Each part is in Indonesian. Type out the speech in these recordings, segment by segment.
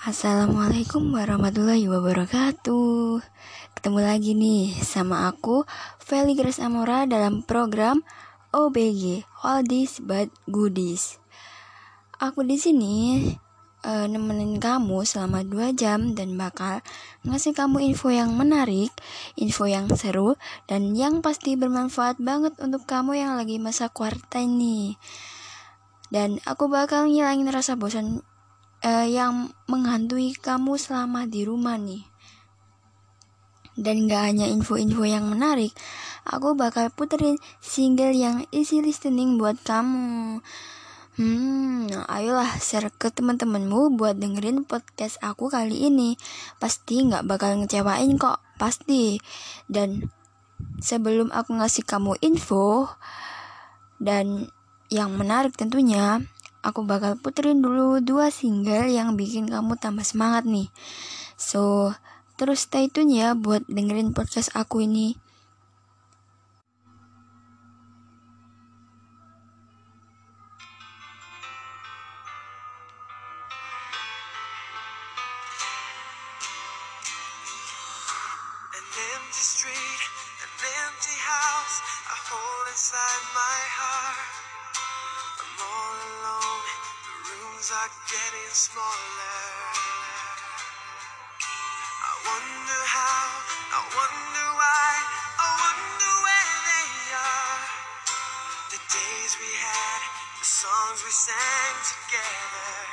Assalamualaikum warahmatullahi wabarakatuh Ketemu lagi nih sama aku Feli Grace Amora dalam program OBG Oldies But Goodies Aku di sini uh, nemenin kamu selama 2 jam dan bakal ngasih kamu info yang menarik, info yang seru, dan yang pasti bermanfaat banget untuk kamu yang lagi masa quarantine nih. Dan aku bakal ngilangin rasa bosan uh, yang menghantui kamu selama di rumah nih. Dan gak hanya info-info yang menarik, aku bakal puterin single yang isi listening buat kamu. Hmm, ayolah share ke teman-temanmu buat dengerin podcast aku kali ini. Pasti gak bakal ngecewain kok, pasti. Dan sebelum aku ngasih kamu info dan yang menarik tentunya, aku bakal puterin dulu dua single yang bikin kamu tambah semangat nih. So, terus stay tune ya buat dengerin podcast aku ini. Are getting smaller. I wonder how, I wonder why, I wonder where they are. The days we had, the songs we sang together.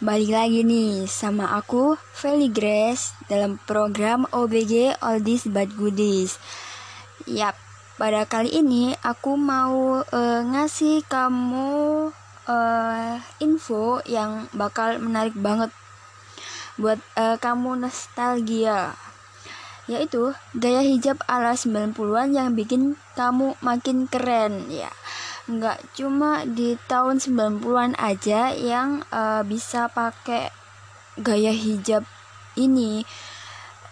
Balik lagi nih sama aku, Feli Grace, dalam program OBG Oldies But Goodies. Yap, pada kali ini aku mau eh, ngasih kamu eh, info yang bakal menarik banget buat eh, kamu nostalgia yaitu gaya hijab ala 90-an yang bikin kamu makin keren ya nggak cuma di tahun 90-an aja yang eh, bisa pakai gaya hijab ini.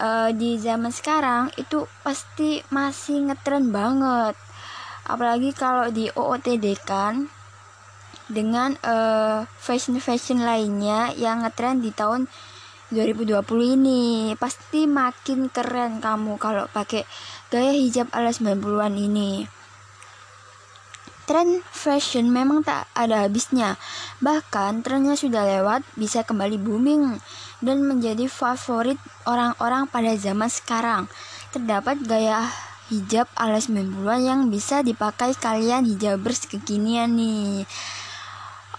Eh, di zaman sekarang itu pasti masih ngetren banget. Apalagi kalau di OOTD kan dengan eh, fashion-fashion lainnya yang ngetren di tahun 2020 ini. Pasti makin keren kamu kalau pakai gaya hijab ala 90-an ini Tren fashion memang tak ada habisnya. Bahkan trennya sudah lewat bisa kembali booming dan menjadi favorit orang-orang pada zaman sekarang. Terdapat gaya hijab ala 90-an yang bisa dipakai kalian hijabers kekinian nih.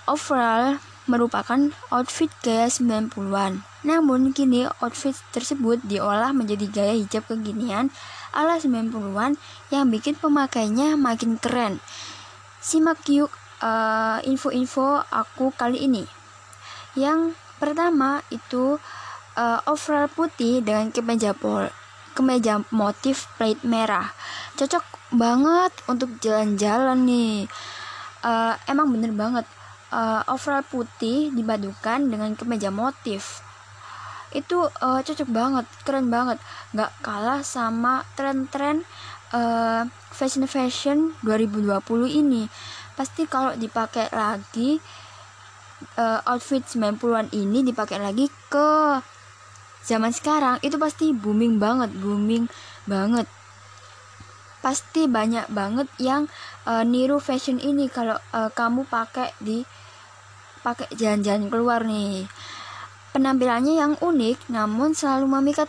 Overall merupakan outfit gaya 90-an. Namun kini outfit tersebut diolah menjadi gaya hijab kekinian ala 90-an yang bikin pemakainya makin keren. Simak yuk uh, info-info aku kali ini. Yang pertama itu uh, overall putih dengan kemeja pol kemeja motif plate merah. Cocok banget untuk jalan-jalan nih. Uh, emang bener banget. Uh, overall putih dipadukan dengan kemeja motif itu uh, cocok banget keren banget nggak kalah sama tren-tren uh, fashion fashion 2020 ini. Pasti kalau dipakai lagi uh, outfit 90-an ini dipakai lagi ke zaman sekarang itu pasti booming banget booming banget. Pasti banyak banget yang uh, niru fashion ini kalau uh, kamu pakai di pakai jalan-jalan keluar nih. Penampilannya yang unik namun selalu memikat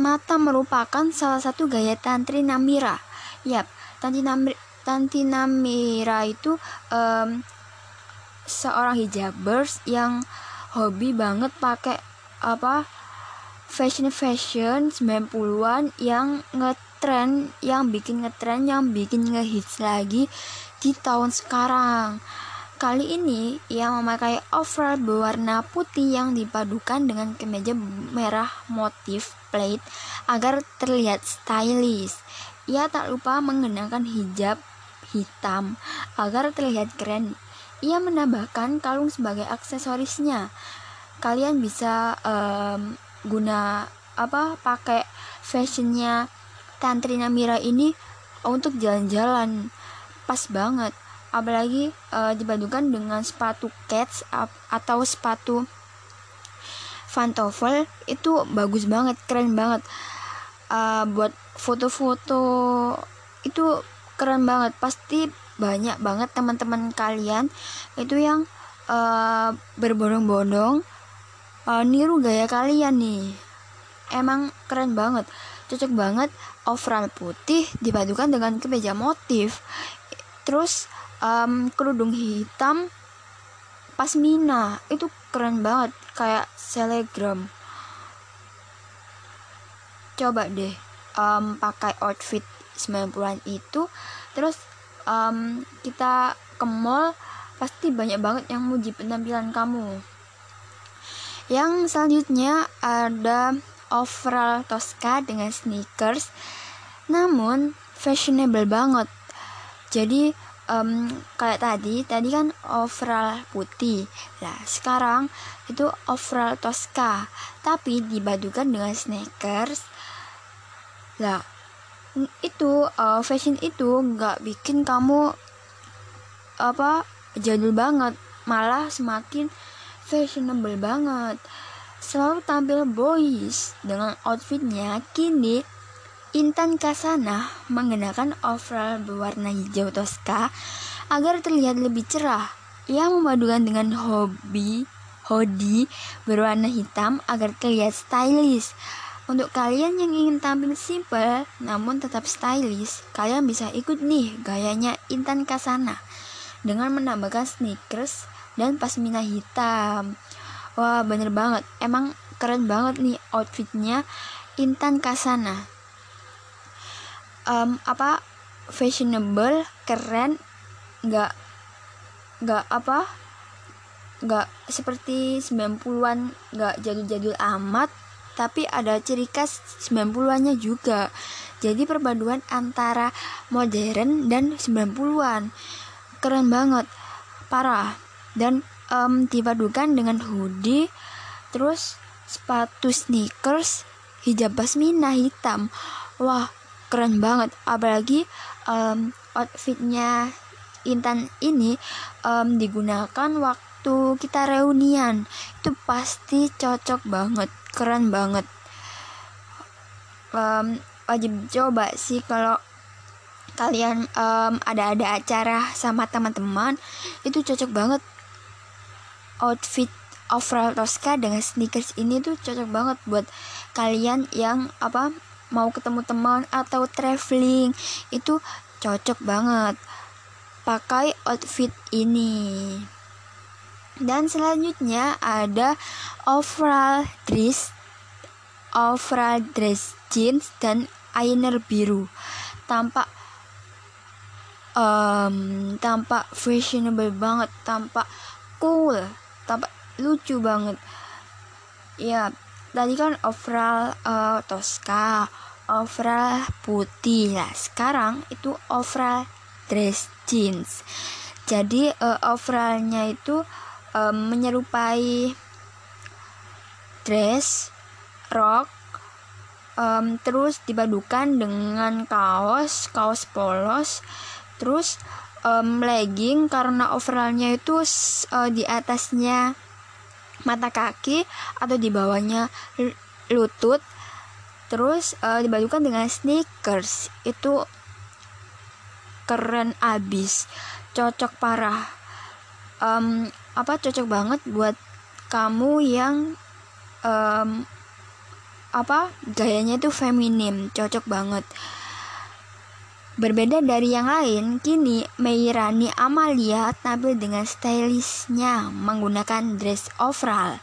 mata merupakan salah satu gaya tantri namira Yap, Tanti, Namira, Tanti Namira itu um, seorang hijabers yang hobi banget pakai apa fashion fashion 90-an yang ngetren yang bikin ngetren yang bikin ngehits lagi di tahun sekarang Kali ini ia memakai overall berwarna putih yang dipadukan dengan kemeja merah motif plate agar terlihat stylish. Ia tak lupa mengenakan hijab hitam agar terlihat keren. Ia menambahkan kalung sebagai aksesorisnya. Kalian bisa um, guna apa pakai fashionnya Tantrina Mira ini untuk jalan-jalan pas banget apalagi uh, dipadukan dengan sepatu cats atau sepatu pantofel itu bagus banget keren banget. Uh, buat foto-foto itu keren banget. Pasti banyak banget teman-teman kalian itu yang uh, berbondong-bondong uh, niru gaya kalian nih. Emang keren banget cocok banget. Overall putih dipadukan dengan kemeja motif. Terus um, kerudung hitam pasmina. Itu keren banget. Kayak selegram. Coba deh um, pakai outfit 90-an itu. Terus um, kita ke mall pasti banyak banget yang muji penampilan kamu. Yang selanjutnya ada overall Tosca dengan sneakers. Namun fashionable banget. Jadi um, kayak tadi tadi kan overall putih. Lah sekarang itu overall Tosca. Tapi dibadukan dengan sneakers lah itu uh, fashion itu nggak bikin kamu apa jadul banget. Malah semakin fashionable banget. Selalu tampil boys dengan outfitnya kini Intan Kasana mengenakan overall berwarna hijau Tosca agar terlihat lebih cerah. Ia memadukan dengan hobi hoodie berwarna hitam agar terlihat stylish. Untuk kalian yang ingin tampil simple namun tetap stylish, kalian bisa ikut nih gayanya Intan Kasana dengan menambahkan sneakers dan pasmina hitam. Wah, bener banget. Emang keren banget nih outfitnya Intan Kasana um, apa fashionable keren nggak nggak apa nggak seperti 90-an nggak jadul-jadul amat tapi ada ciri khas 90-annya juga. Jadi perpaduan antara modern dan 90-an keren banget parah. Dan um, dipadukan dengan hoodie terus sepatu sneakers hijab basmina hitam. Wah keren banget. Apalagi um, outfitnya Intan ini um, digunakan waktu kita reunian. Itu pasti cocok banget keren banget. Um, wajib coba sih kalau kalian um, ada-ada acara sama teman-teman itu cocok banget. Outfit overall Tosca dengan sneakers ini tuh cocok banget buat kalian yang apa mau ketemu teman atau traveling itu cocok banget. Pakai outfit ini. Dan selanjutnya ada overall dress overall dress jeans dan eyeliner biru. Tampak um, tampak fashionable banget tampak cool tampak lucu banget. Ya tadi kan overall uh, Tosca overall putih. Lah sekarang itu overall dress jeans. Jadi uh, overallnya itu um, menyerupai dress rok um, terus dipadukan dengan kaos kaos polos terus um, legging karena overallnya itu uh, di atasnya mata kaki atau di bawahnya lutut. Terus uh, dengan sneakers. Itu keren abis. Cocok parah. Um, apa cocok banget buat kamu yang um, apa gayanya itu feminim. Cocok banget Berbeda dari yang lain, kini Meirani Amalia tampil dengan stylishnya menggunakan dress overall.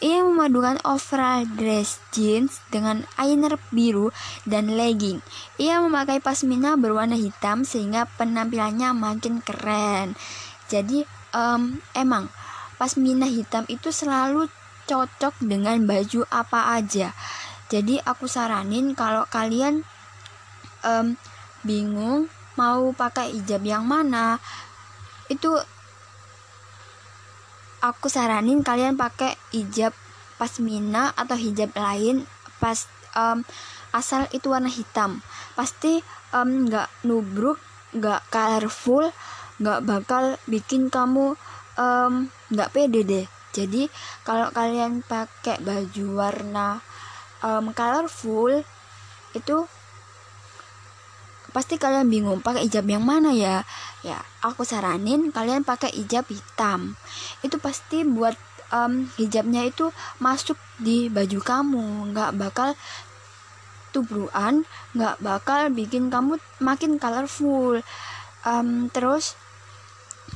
Ia memadukan overall dress jeans dengan eyeliner biru dan legging. Ia memakai pasmina berwarna hitam sehingga penampilannya makin keren. Jadi um, emang pasmina hitam itu selalu cocok dengan baju apa aja. Jadi aku saranin kalau kalian um, bingung mau pakai hijab yang mana? Itu aku saranin kalian pakai hijab pasmina atau hijab lain pas um, asal itu warna hitam. Pasti nggak um, nubruk nggak colorful nggak bakal bikin kamu nggak um, pede deh. Jadi kalau kalian pakai baju warna um, colorful itu pasti kalian bingung pakai hijab yang mana ya? Ya aku saranin kalian pakai hijab hitam. Itu pasti buat um, hijabnya itu masuk di baju kamu. Nggak bakal tubruan nggak bakal bikin kamu makin colorful. Um, terus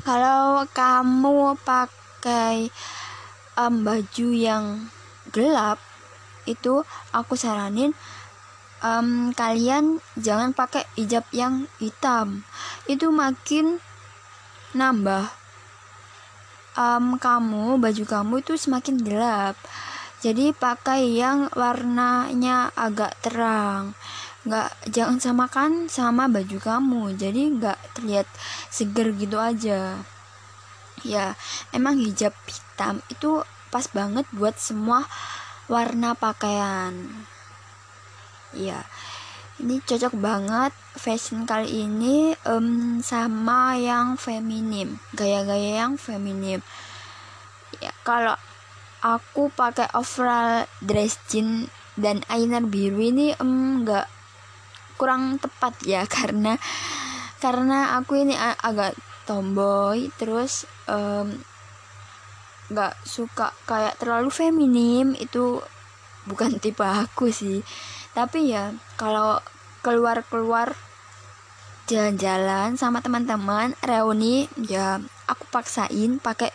kalau kamu pakai um, baju yang gelap itu aku saranin um, kalian jangan pakai hijab yang hitam. Itu makin nambah. Um, kamu baju kamu itu semakin gelap. Jadi pakai yang warnanya agak terang. Nggak jangan samakan sama baju kamu. Jadi nggak terlihat seger gitu aja. Ya emang hijab hitam itu pas banget buat semua warna pakaian ya ini cocok banget fashion kali ini um, sama yang feminim gaya-gaya yang feminim. Ya kalau aku pakai overall dress jean dan eyeliner biru ini enggak um, kurang tepat ya karena karena aku ini agak tomboy terus um, suka kayak terlalu feminim itu bukan tipe aku sih tapi ya kalau keluar-keluar jalan-jalan sama teman-teman reuni ya aku paksain pakai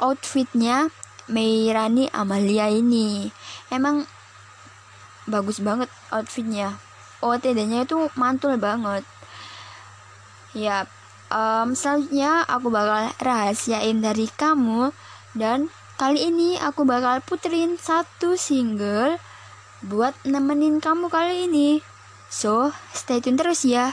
outfitnya Meirani Amalia ini. Emang bagus banget outfitnya. OTD-nya itu mantul banget. Ya um, selanjutnya aku bakal rahasiain dari kamu dan kali ini aku bakal puterin satu single buat nemenin kamu kali ini. So, stay tune terus ya.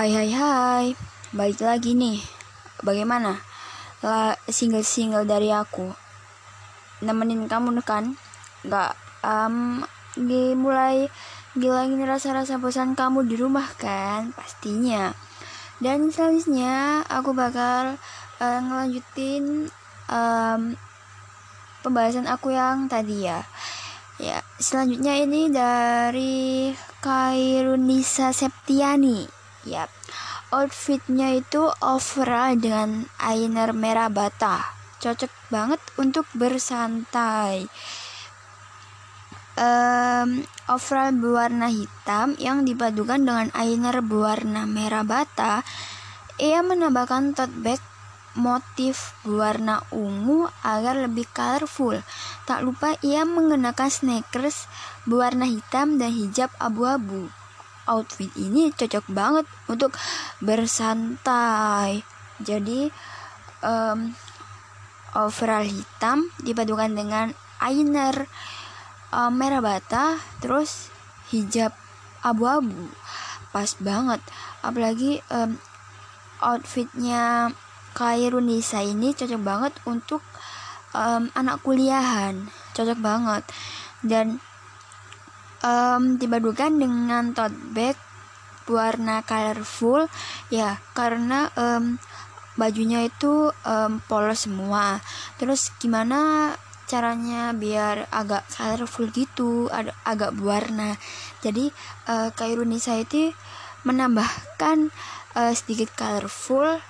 Hai hai hai, balik lagi nih. Bagaimana? Single-single dari aku. Nemenin kamu kan? Gak um, mulai ngilangin rasa-rasa bosan kamu di rumah kan? Pastinya. Dan selanjutnya aku bakal eh, ngelanjutin em, pembahasan aku yang tadi ya. Ya, selanjutnya ini dari Kairunisa Septiani. Ya, outfitnya itu overall dengan eyeliner merah bata. Cocok banget untuk bersantai. Em, overall berwarna hitam yang dipadukan dengan eyeliner berwarna merah bata. Ia menambahkan tote bag motif berwarna ungu agar lebih colorful. Tak lupa ia mengenakan sneakers berwarna hitam dan hijab abu-abu. Outfit ini cocok banget untuk bersantai. Jadi em, overall hitam dipadukan dengan eyeliner um, merah bata terus hijab abu-abu. Pas banget. Apalagi um, outfitnya Kairunisa ini cocok banget untuk um, anak kuliahan. Cocok banget. Dan um, dipadukan dengan tote bag warna colorful. Ya karena um, bajunya itu um, polos semua. Terus gimana caranya biar agak colorful gitu ada agak berwarna. Jadi uh, Kairunisa itu menambahkan uh, sedikit colorful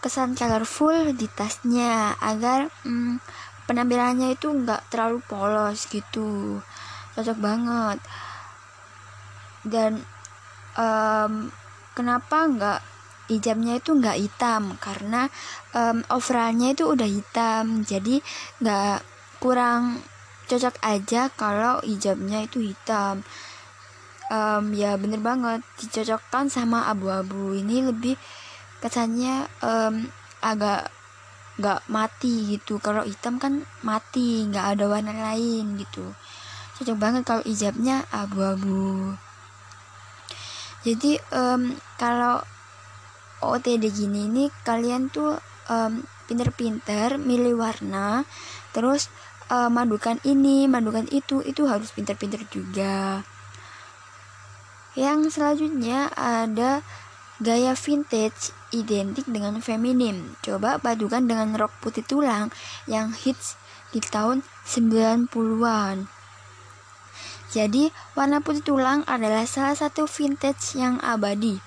kesan colorful di tasnya agar um, penampilannya itu nggak terlalu polos gitu cocok banget. Dan um, kenapa nggak hijabnya itu nggak hitam? Karena um, overallnya itu udah hitam. Jadi nggak kurang cocok aja kalau hijabnya itu hitam. Um, ya bener banget dicocokkan sama abu-abu. Ini lebih kesannya um, agak nggak mati gitu. Kalau hitam kan mati nggak ada warna lain gitu cocok banget kalau hijabnya abu-abu. Jadi um, kalau OTD gini ini kalian tuh um, pinter-pinter milih warna terus uh, madukan ini madukan itu itu harus pinter-pinter juga. Yang selanjutnya ada gaya vintage identik dengan feminim. Coba padukan dengan rok putih tulang yang hits di tahun 90-an jadi, warna putih tulang adalah salah satu vintage yang abadi.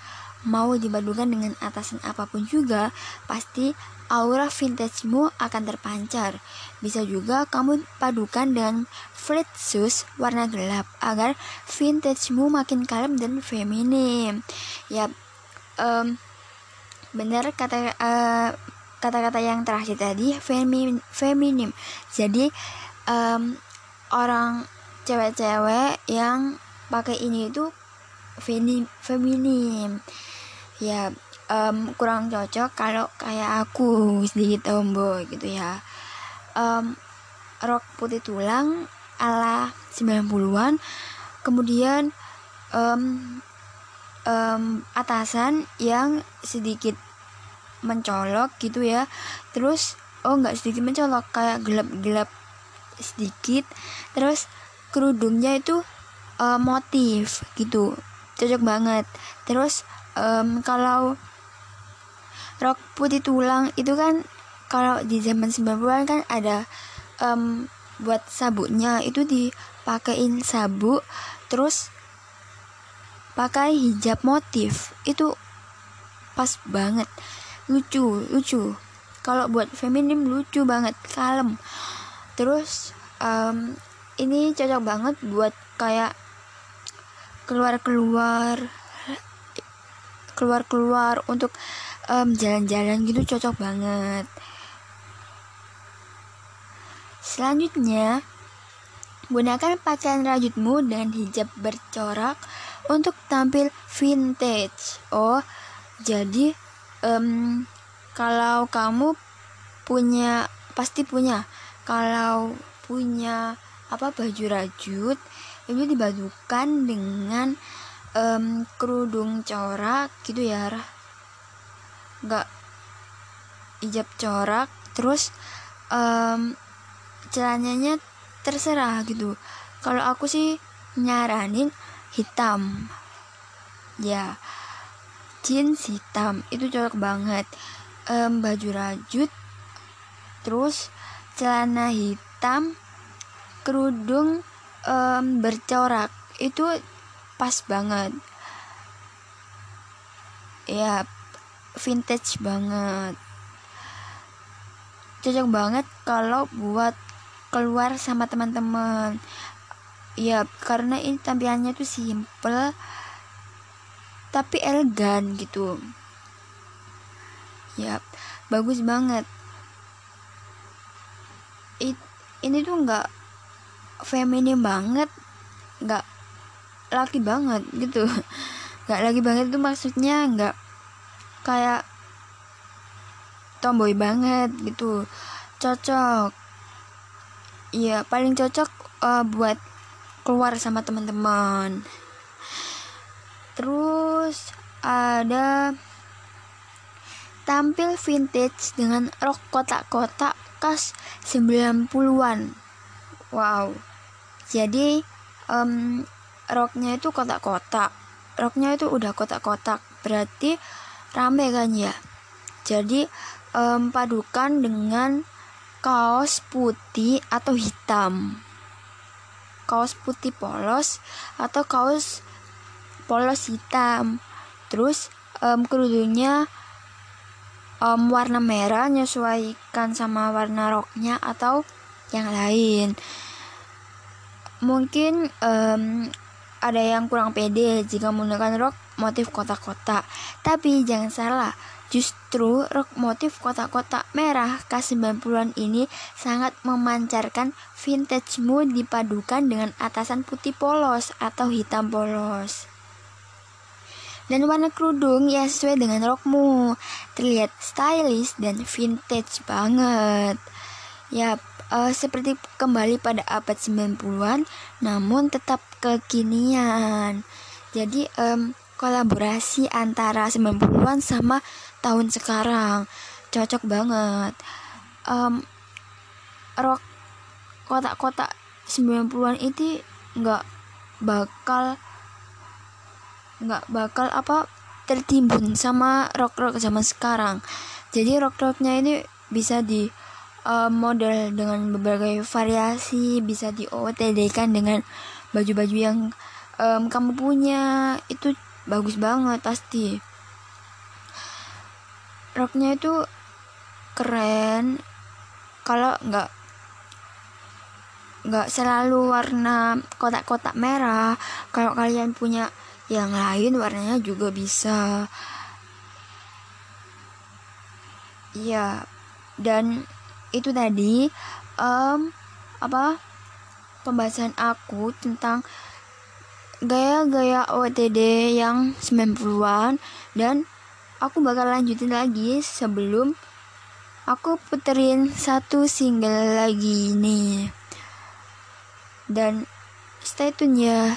Mau dipadukan dengan atasan apa pun juga, pasti aura vintagemu akan terpancar. Bisa juga kamu padukan dengan flat shoes warna gelap agar vintagemu makin kalem dan feminim. Ya, um, benar kata uh, kata-kata yang terakhir tadi feminim. feminim. Jadi um, orang cewek-cewek yang pakai ini itu feminim, ya um, kurang cocok kalau kayak aku sedikit tomboy gitu ya. Um, rok putih tulang ala 90-an kemudian um, um, atasan yang sedikit mencolok gitu ya. Terus oh nggak sedikit mencolok kayak gelap-gelap sedikit. Terus kerudungnya itu uh, motif gitu cocok banget. Terus um, kalau rok putih tulang itu kan kalau di zaman 90-an kan ada um, buat sabuknya itu dipakein sabuk terus pakai hijab motif. Itu pas banget. Lucu lucu. Kalau buat feminim lucu banget kalem. Terus um, ini cocok banget buat kayak keluar-keluar keluar-keluar untuk jalan-jalan gitu cocok banget. Selanjutnya gunakan pakaian rajutmu dan hijab bercorak untuk tampil vintage. Oh jadi um, kalau kamu punya pasti punya. Kalau punya apa baju rajut itu dibadukan dengan um, kerudung corak gitu ya nggak hijab corak terus um, celananya terserah gitu. Kalau aku sih nyaranin hitam. Ya jeans hitam itu cocok banget. Um, baju rajut terus celana hitam kerudung um, bercorak. Itu pas banget. Ya vintage banget. Cocok banget kalau buat keluar sama teman-teman. Ya karena ini tampilannya tuh simple tapi elegan gitu. Ya bagus banget. It, ini tuh nggak feminim banget. Nggak laki banget gitu. Nggak lagi banget itu maksudnya nggak kayak tomboy banget gitu. Cocok. Iya paling cocok uh, buat keluar sama teman-teman. Terus ada tampil vintage dengan rok kotak-kotak khas 90-an wow jadi um, roknya itu kotak-kotak. Roknya itu udah kotak-kotak. Berarti rame kan ya? Jadi um, padukan dengan kaos putih atau hitam. Kaos putih polos atau kaos polos hitam. Terus um, kerudungnya um, warna merah menyesuaikan sama warna roknya atau yang lain mungkin um, ada yang kurang pede jika menggunakan rok motif kotak-kotak. Tapi jangan salah, justru rok motif kotak-kotak merah khas 90-an ini sangat memancarkan vintage mood dipadukan dengan atasan putih polos atau hitam polos. Dan warna kerudung ya sesuai dengan rokmu, terlihat stylish dan vintage banget. Ya, uh, seperti kembali pada abad 90-an namun tetap kekinian. Jadi um, kolaborasi antara 90-an sama tahun sekarang. Cocok banget. Um, rock kotak-kotak 90-an itu nggak bakal nggak bakal apa tertimbun sama rock-rock zaman sekarang. Jadi rock-rocknya ini bisa di uh, model dengan berbagai variasi bisa di OTD kan dengan baju-baju yang um, kamu punya. Itu bagus banget pasti. Roknya itu keren. Kalau nggak nggak selalu warna kotak-kotak merah kalau kalian punya yang lain warnanya juga bisa. Iya dan itu tadi um, apa pembahasan aku tentang gaya-gaya OTD yang 90-an dan aku bakal lanjutin lagi sebelum aku puterin satu single lagi nih. Dan stay tune ya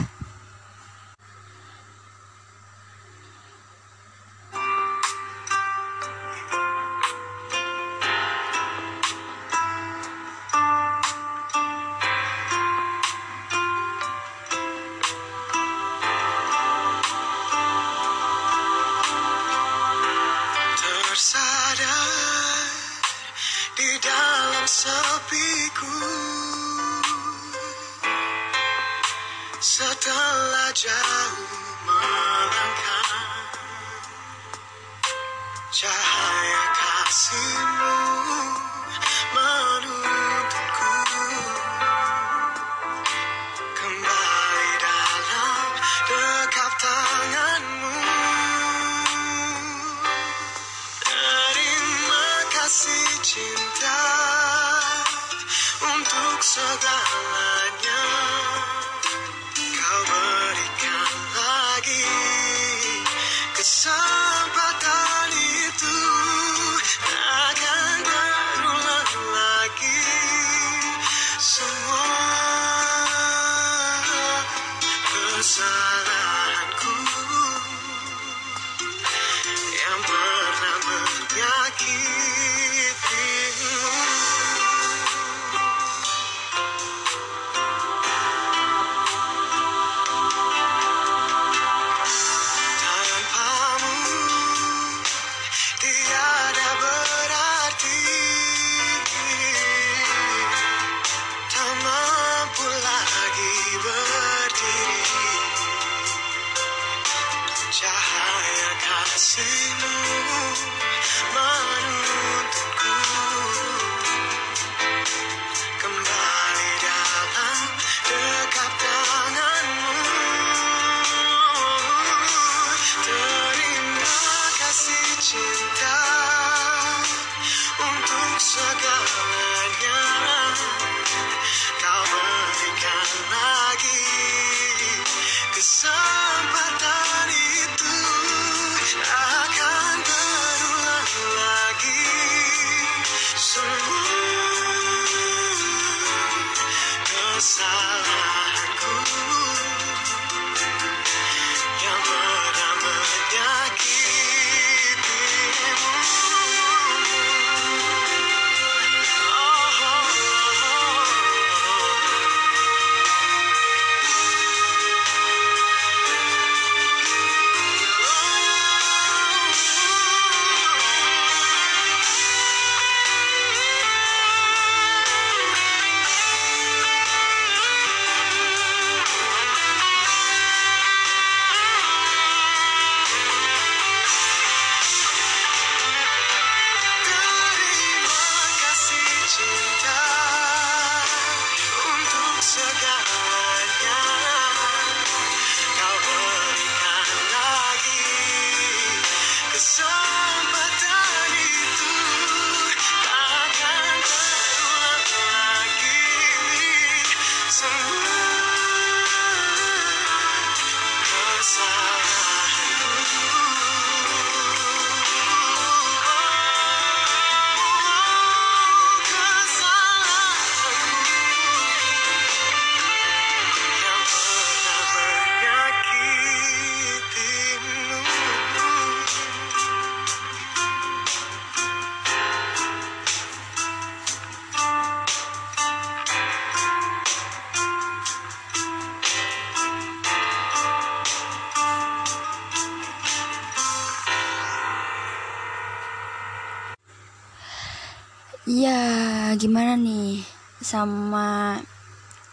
gimana nih sama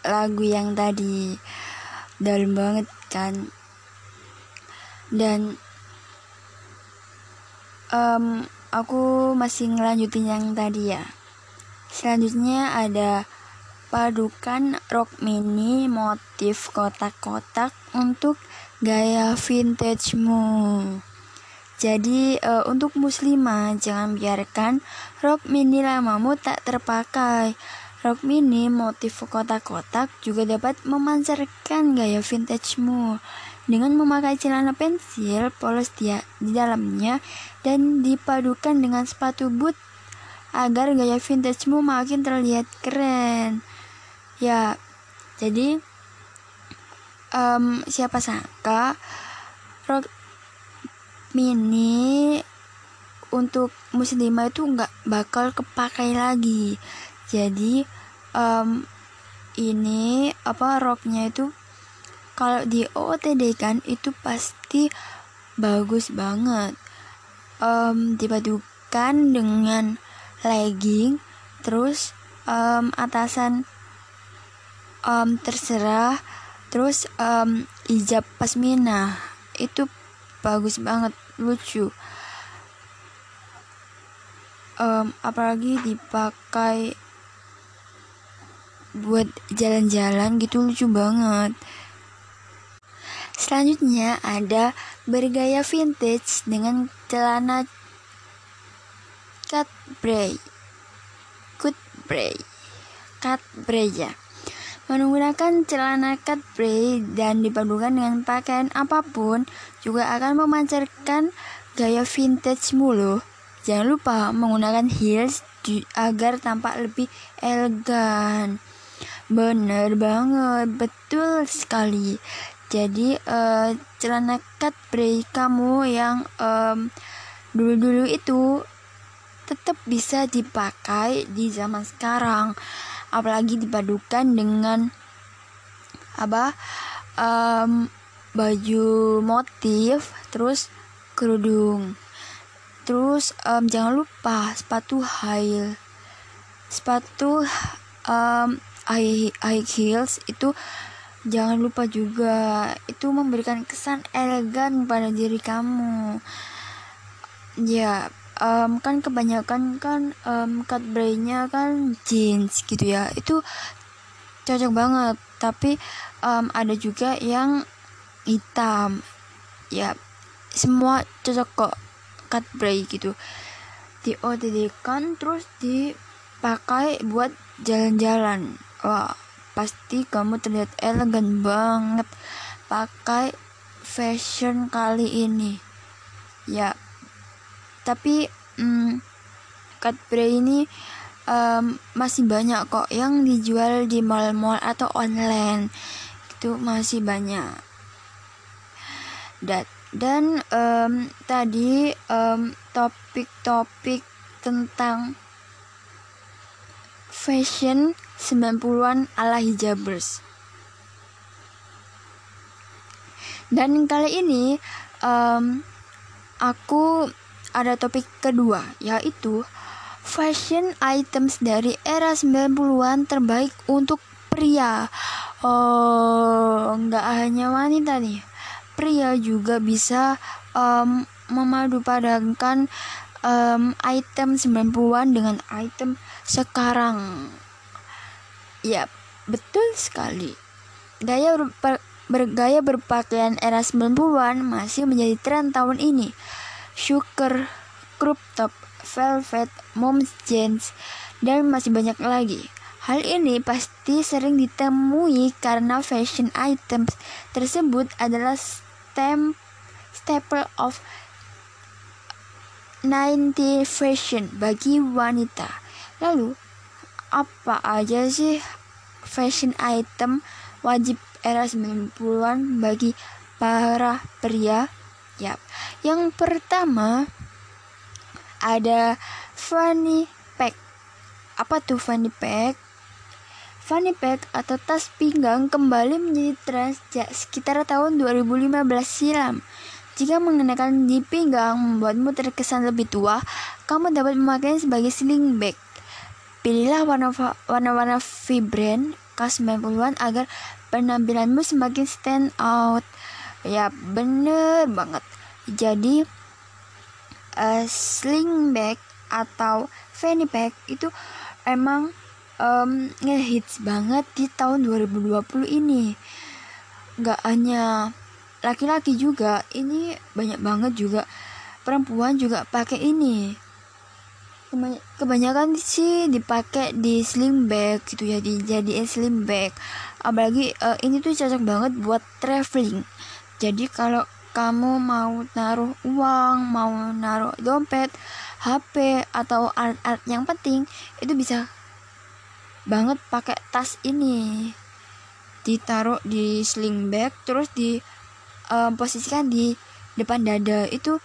lagu yang tadi? Dalam banget kan. Dan em, aku masih ngelanjutin yang tadi ya. Selanjutnya ada padukan rock mini motif kotak-kotak untuk gaya vintage-mu jadi eh, untuk muslimah jangan biarkan rok mini lamamu tak terpakai Rok mini motif kotak-kotak juga dapat memancarkan gaya vintage-mu dengan memakai celana pensil polos dia di dalamnya dan dipadukan dengan sepatu boot agar gaya vintage-mu makin terlihat keren. Ya, jadi em, siapa sangka rok mini untuk muslimah itu nggak bakal kepakai lagi. Jadi em, ini apa roknya itu kalau di OOTD kan itu pasti bagus banget. Em, dipadukan dengan legging terus em, atasan em, terserah terus em, hijab pasmina itu bagus banget lucu Em, apalagi dipakai buat jalan-jalan gitu lucu banget. Selanjutnya ada bergaya vintage dengan celana cut bray. Cut bray. Cut bray ya. Menggunakan celana cut bray dan dipadukan dengan pakaian apa pun juga akan memancarkan gaya vintage mulu. Jangan lupa menggunakan heels agar tampak lebih elegan. Bener banget, betul sekali. Jadi eh, celana cut bray kamu yang em, dulu-dulu itu tetap bisa dipakai di zaman sekarang. Apalagi dipadukan dengan apa em, baju motif, terus kerudung. Terus em, jangan lupa sepatu high sepatu em, high, high heels itu jangan lupa juga. Itu memberikan kesan elegan pada diri kamu. Ya em, kan kebanyakan kan em, cut bray-nya kan jeans gitu ya. Itu cocok banget. Tapi em, ada juga yang hitam. Ya semua cocok kok. Cut bray gitu. Kan terus dipakai buat jalan-jalan. Wah pasti kamu terlihat elegan banget. Pakai fashion kali ini. Ya tapi hmm, cut bray ini em, masih banyak kok yang dijual di mall-mall atau online. Itu masih banyak dan dan em, tadi topik-topik tentang fashion 90-an ala hijabers. Dan kali ini em, aku ada topik kedua yaitu fashion items dari era 90-an terbaik untuk pria. Oh, nggak hanya wanita nih. Pria juga bisa em, memadupadankan em, item 90-an dengan item sekarang. Ya, betul sekali. Gaya berpa- bergaya berpakaian era 90-an masih menjadi tren tahun ini. Sugar, crop top, velvet, mom's jeans, dan masih banyak lagi. Hal ini pasti sering ditemui karena fashion items tersebut adalah stem, staple of 90 fashion bagi wanita. Lalu, apa aja sih fashion item wajib era 90-an bagi para pria? Yap. Yang pertama ada fanny pack. Apa tuh fanny pack? Fanny pack atau tas pinggang kembali menjadi tren sejak sekitar tahun 2015 silam. Jika mengenakan di pinggang membuatmu terkesan lebih tua, kamu dapat memakainya sebagai sling bag. pilihlah warna-warna vibrant khas 90-an agar penampilanmu semakin stand out. Ya, bener banget. Jadi eh, sling bag atau fanny pack itu emang em, ngehits banget di tahun 2020 ini. Gak hanya laki-laki juga, ini banyak banget juga perempuan juga pakai ini. Kebany- Kebanyakan sih dipakai di sling bag gitu ya, dijadiin sling bag. Apalagi eh, ini tuh cocok banget buat traveling. Jadi kalau kamu mau naruh uang, mau naruh dompet, HP atau alat-alat yang penting itu bisa banget pakai tas ini. Ditaruh di sling bag terus di em, posisikan di depan dada. Itu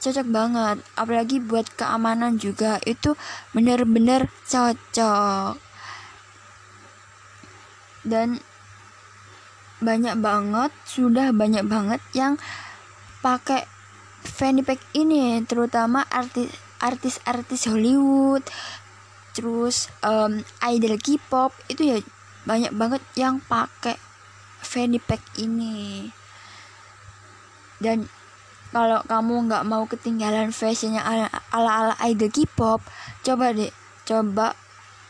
cocok banget apalagi buat keamanan juga. Itu bener-bener cocok. Dan banyak banget sudah banyak banget yang pakai fanny pack ini terutama artis artis-artis Hollywood terus em, idol K-pop itu ya banyak banget yang pakai fanny pack ini. Dan kalau kamu nggak mau ketinggalan fashionnya ala ala idol K-pop coba deh coba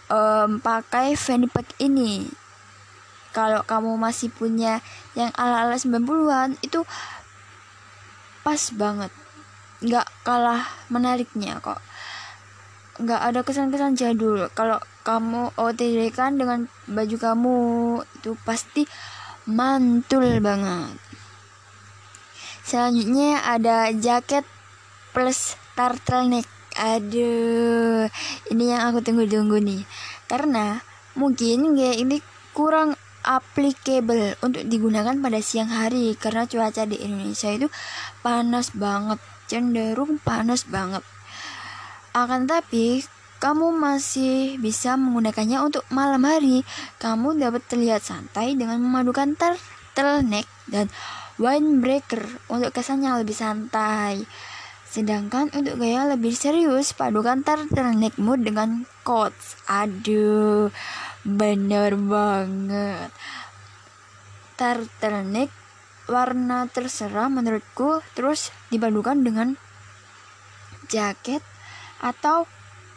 em, pakai fanny pack ini. Kalau kamu masih punya yang ala-ala 90-an itu pas banget. Nggak kalah menariknya kok nggak ada kesan-kesan jadul. Kalau kamu OTD kan dengan baju kamu itu pasti mantul banget. Selanjutnya ada jaket plus turtleneck. Aduh ini yang aku tunggu-tunggu nih. Karena mungkin kayak ini kurang applicable untuk digunakan pada siang hari karena cuaca di Indonesia itu panas banget cenderung panas banget akan tapi kamu masih bisa menggunakannya untuk malam hari. Kamu dapat terlihat santai dengan memadukan turtleneck dan windbreaker untuk kesan yang lebih santai. Sedangkan untuk gaya lebih serius padukan turtleneckmu dengan coats aduh bener banget. Turtleneck warna terserah menurutku terus dipadukan dengan jaket atau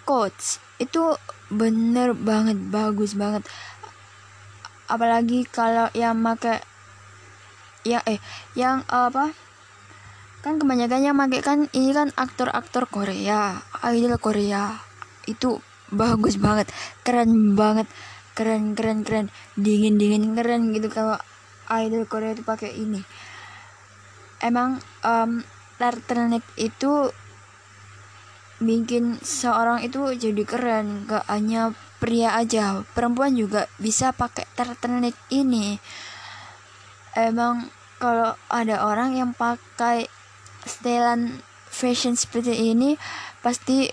coats itu bener banget bagus banget. Apalagi kalau yang make ya eh yang apa kan kebanyakan yang make kan ini kan aktor-aktor Korea idol Korea. Itu bagus banget keren banget keren keren keren. Dingin dingin keren gitu kalau idol Korea itu pakai ini. Emang um, turtleneck itu bikin seorang itu jadi keren gak hanya pria aja. Perempuan juga bisa pakai turtleneck ini. Emang kalau ada orang yang pakai setelan fashion seperti ini pasti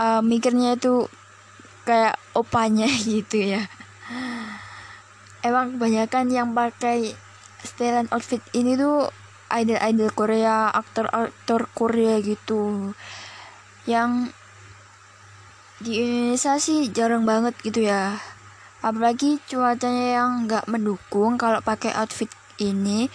uh, mikirnya itu kayak opanya gitu ya. Emang kebanyakan yang pakai setelan outfit ini tuh idol-idol Korea aktor-aktor Korea gitu yang di Indonesia sih jarang banget gitu ya. Apalagi cuacanya yang nggak mendukung kalau pakai outfit ini.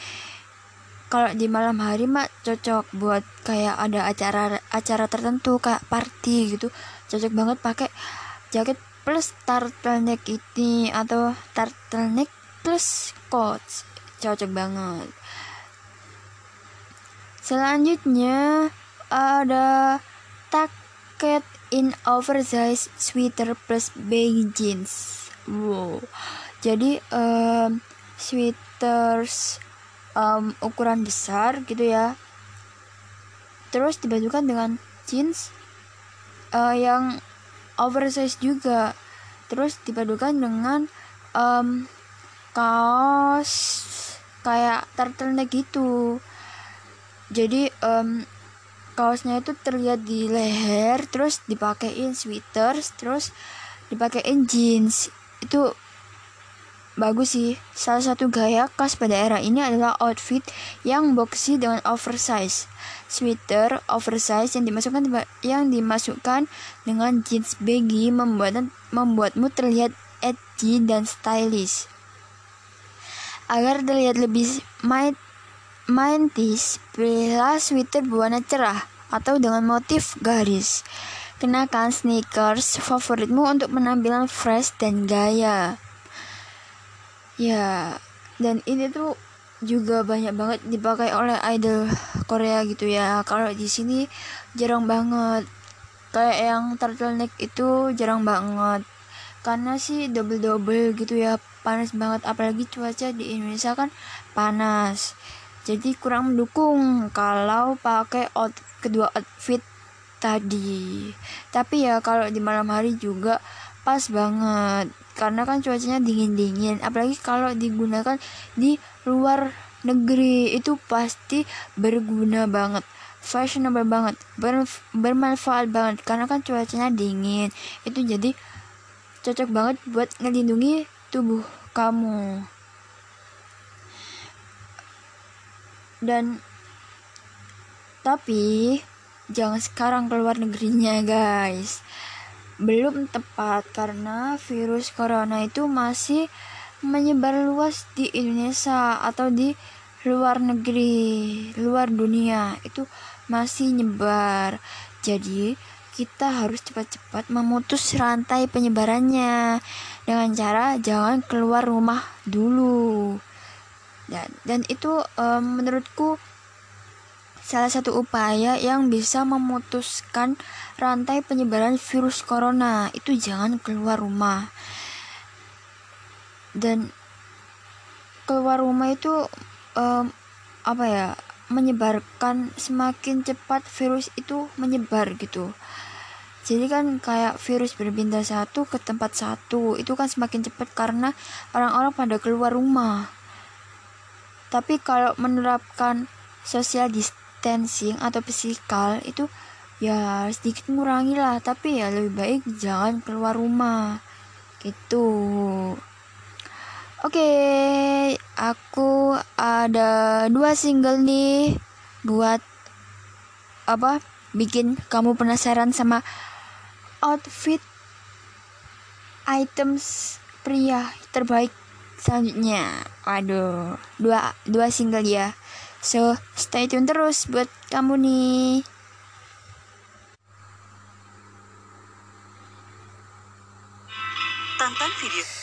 Kalau di malam hari mah cocok buat kayak ada acara acara tertentu kayak party gitu. Cocok banget pakai jaket plus turtleneck ini atau turtleneck plus coats. Cocok banget. Selanjutnya ada taket in oversize sweater plus baggy jeans. Wow. Jadi um, sweaters um, ukuran besar gitu ya. Terus dibajukan dengan jeans uh, yang oversize juga. Terus dipadukan dengan um, kaos kayak turtleneck gitu. Jadi um, kaosnya itu terlihat di leher terus dipakein sweaters terus dipakein jeans itu bagus sih. Salah satu gaya khas pada era ini adalah outfit yang boxy dengan oversize. Sweater oversize yang dimasukkan yang dimasukkan dengan jeans baggy membuat membuatmu terlihat edgy dan stylish. Agar terlihat lebih might Maintis, pilihlah sweater berwarna cerah atau dengan motif garis. Kenakan sneakers favoritmu untuk penampilan fresh dan gaya. Ya, dan ini tuh juga banyak banget dipakai oleh idol Korea gitu ya. Kalau di sini jarang banget. Kayak yang turtleneck itu jarang banget. Karena sih double-double gitu ya, panas banget apalagi cuaca di Indonesia kan panas jadi kurang mendukung kalau pakai out kedua outfit tadi. Tapi ya kalau di malam hari juga pas banget. Karena kan cuacanya dingin-dingin. Apalagi kalau digunakan di luar negeri itu pasti berguna banget. Fashionable banget. Ber, bermanfaat banget. Karena kan cuacanya dingin. Itu jadi cocok banget buat ngelindungi tubuh kamu dan tapi jangan sekarang keluar negerinya guys. Belum tepat karena virus corona itu masih menyebar luas di Indonesia atau di luar negeri, luar dunia. Itu masih nyebar. Jadi, kita harus cepat-cepat memutus rantai penyebarannya. Dengan cara jangan keluar rumah dulu dan dan itu um, menurutku salah satu upaya yang bisa memutuskan rantai penyebaran virus corona. Itu jangan keluar rumah. Dan keluar rumah itu um, apa ya menyebarkan semakin cepat virus itu menyebar gitu. Jadi kan kayak virus berpindah satu ke tempat satu itu kan semakin cepat karena orang-orang pada keluar rumah tapi kalau menerapkan social distancing atau physical itu ya sedikit mengurangi lah. Tapi ya lebih baik jangan keluar rumah. Gitu. Oke okay, aku ada dua single nih buat apa bikin kamu penasaran sama outfit items pria terbaik selanjutnya. Waduh dua dua single ya. So stay tune terus buat kamu nih. Tonton video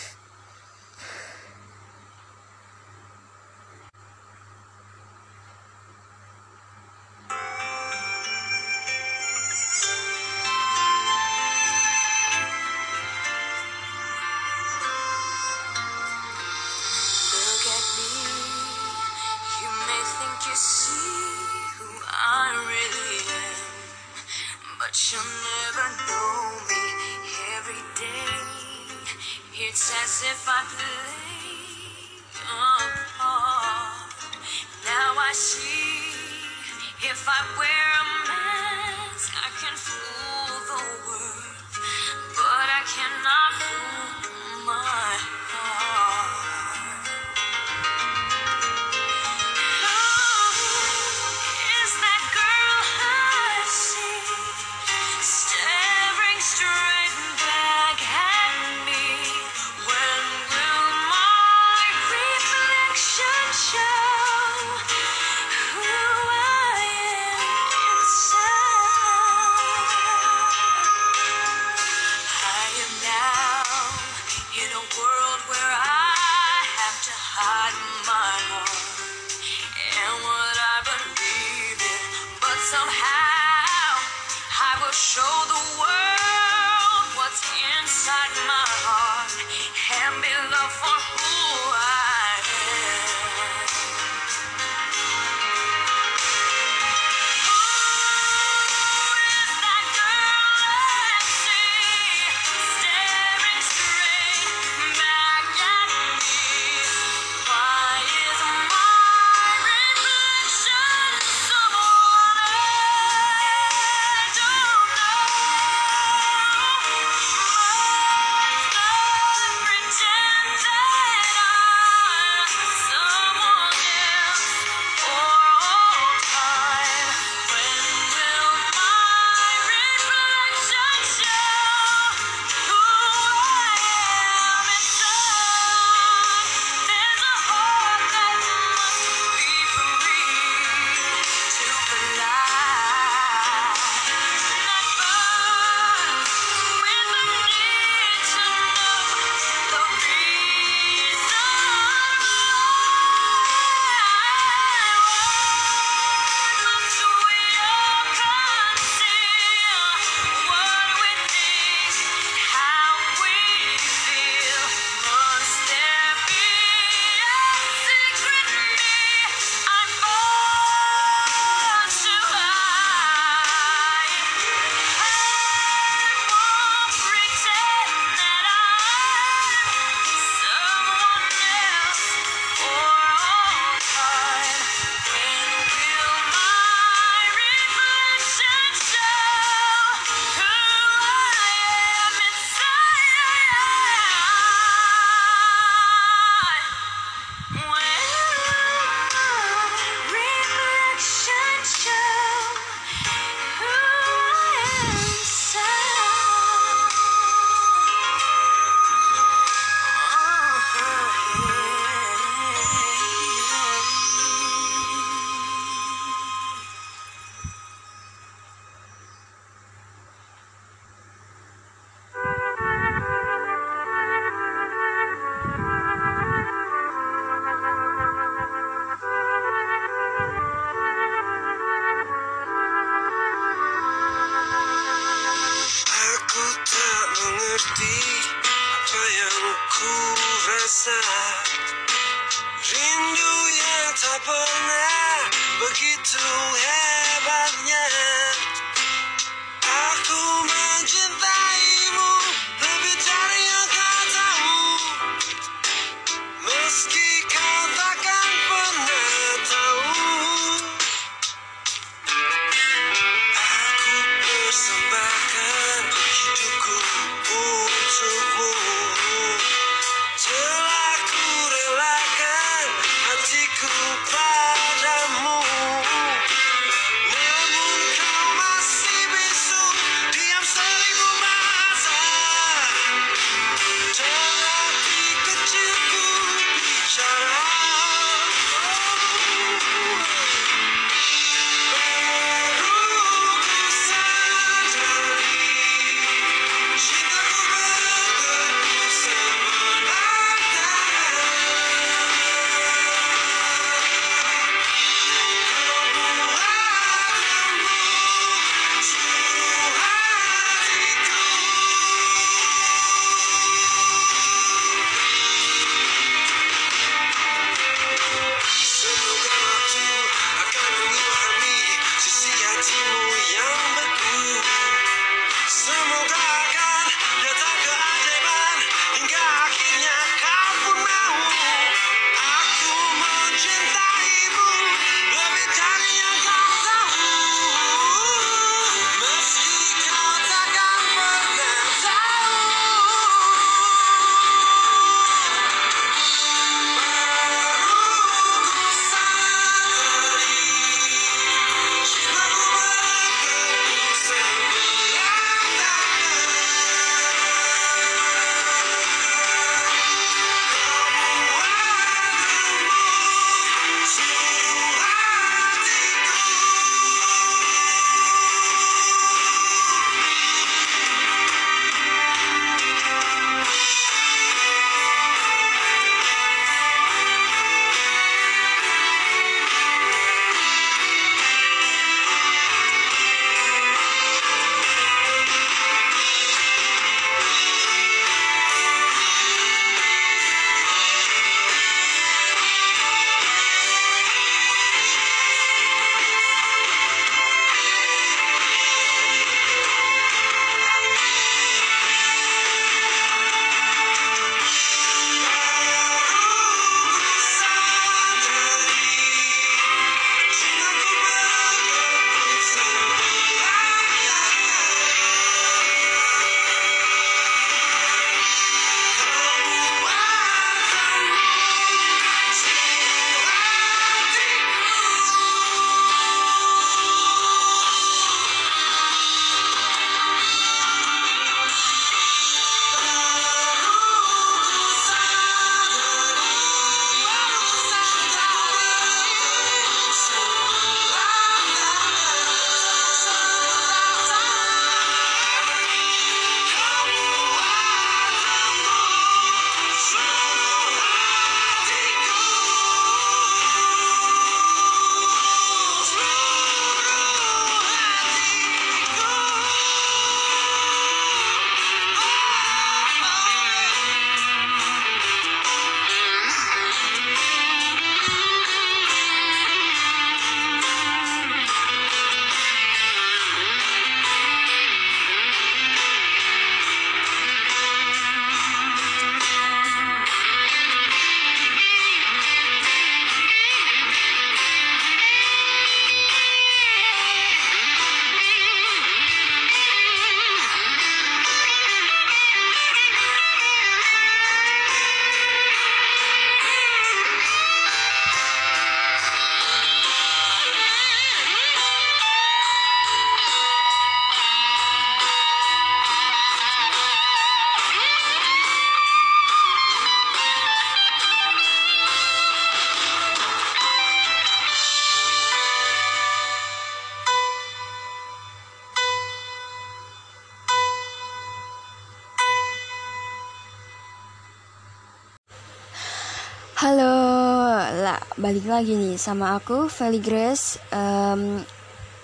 balik lagi nih sama aku Feli Grace. Em,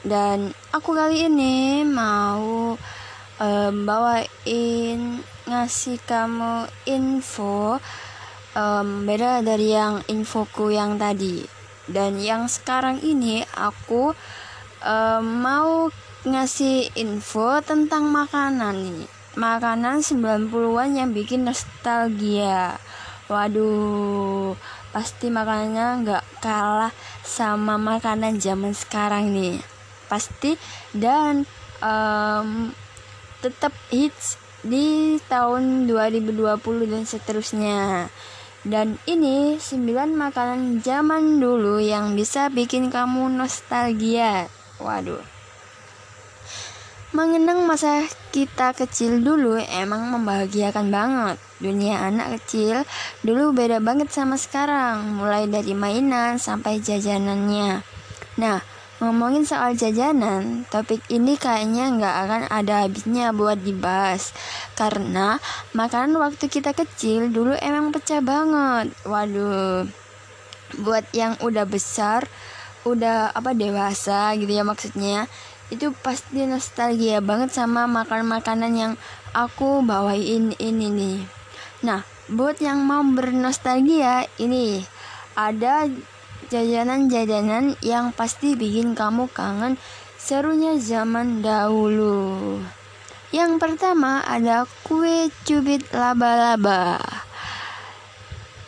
dan aku kali ini mau um, bawain ngasih kamu info um, beda dari yang infoku yang tadi. Dan yang sekarang ini aku um, mau ngasih info tentang makanan nih. Makanan 90-an yang bikin nostalgia. Waduh pasti makanannya nggak kalah sama makanan zaman sekarang nih. Pasti dan um, tetap hits di tahun 2020 dan seterusnya. Dan ini 9 makanan zaman dulu yang bisa bikin kamu nostalgia. Waduh. Mengenang masa kita kecil dulu emang membahagiakan banget. Dunia anak kecil dulu beda banget sama sekarang, mulai dari mainan sampai jajanannya. Nah, ngomongin soal jajanan, topik ini kayaknya nggak akan ada habisnya buat dibahas. Karena makanan waktu kita kecil dulu emang pecah banget. Waduh, buat yang udah besar, udah apa dewasa gitu ya maksudnya itu pasti nostalgia banget sama makan-makanan yang aku bawain ini nih. Nah, buat yang mau bernostalgia, ini ada jajanan-jajanan yang pasti bikin kamu kangen serunya zaman dahulu. Yang pertama ada kue cubit laba-laba.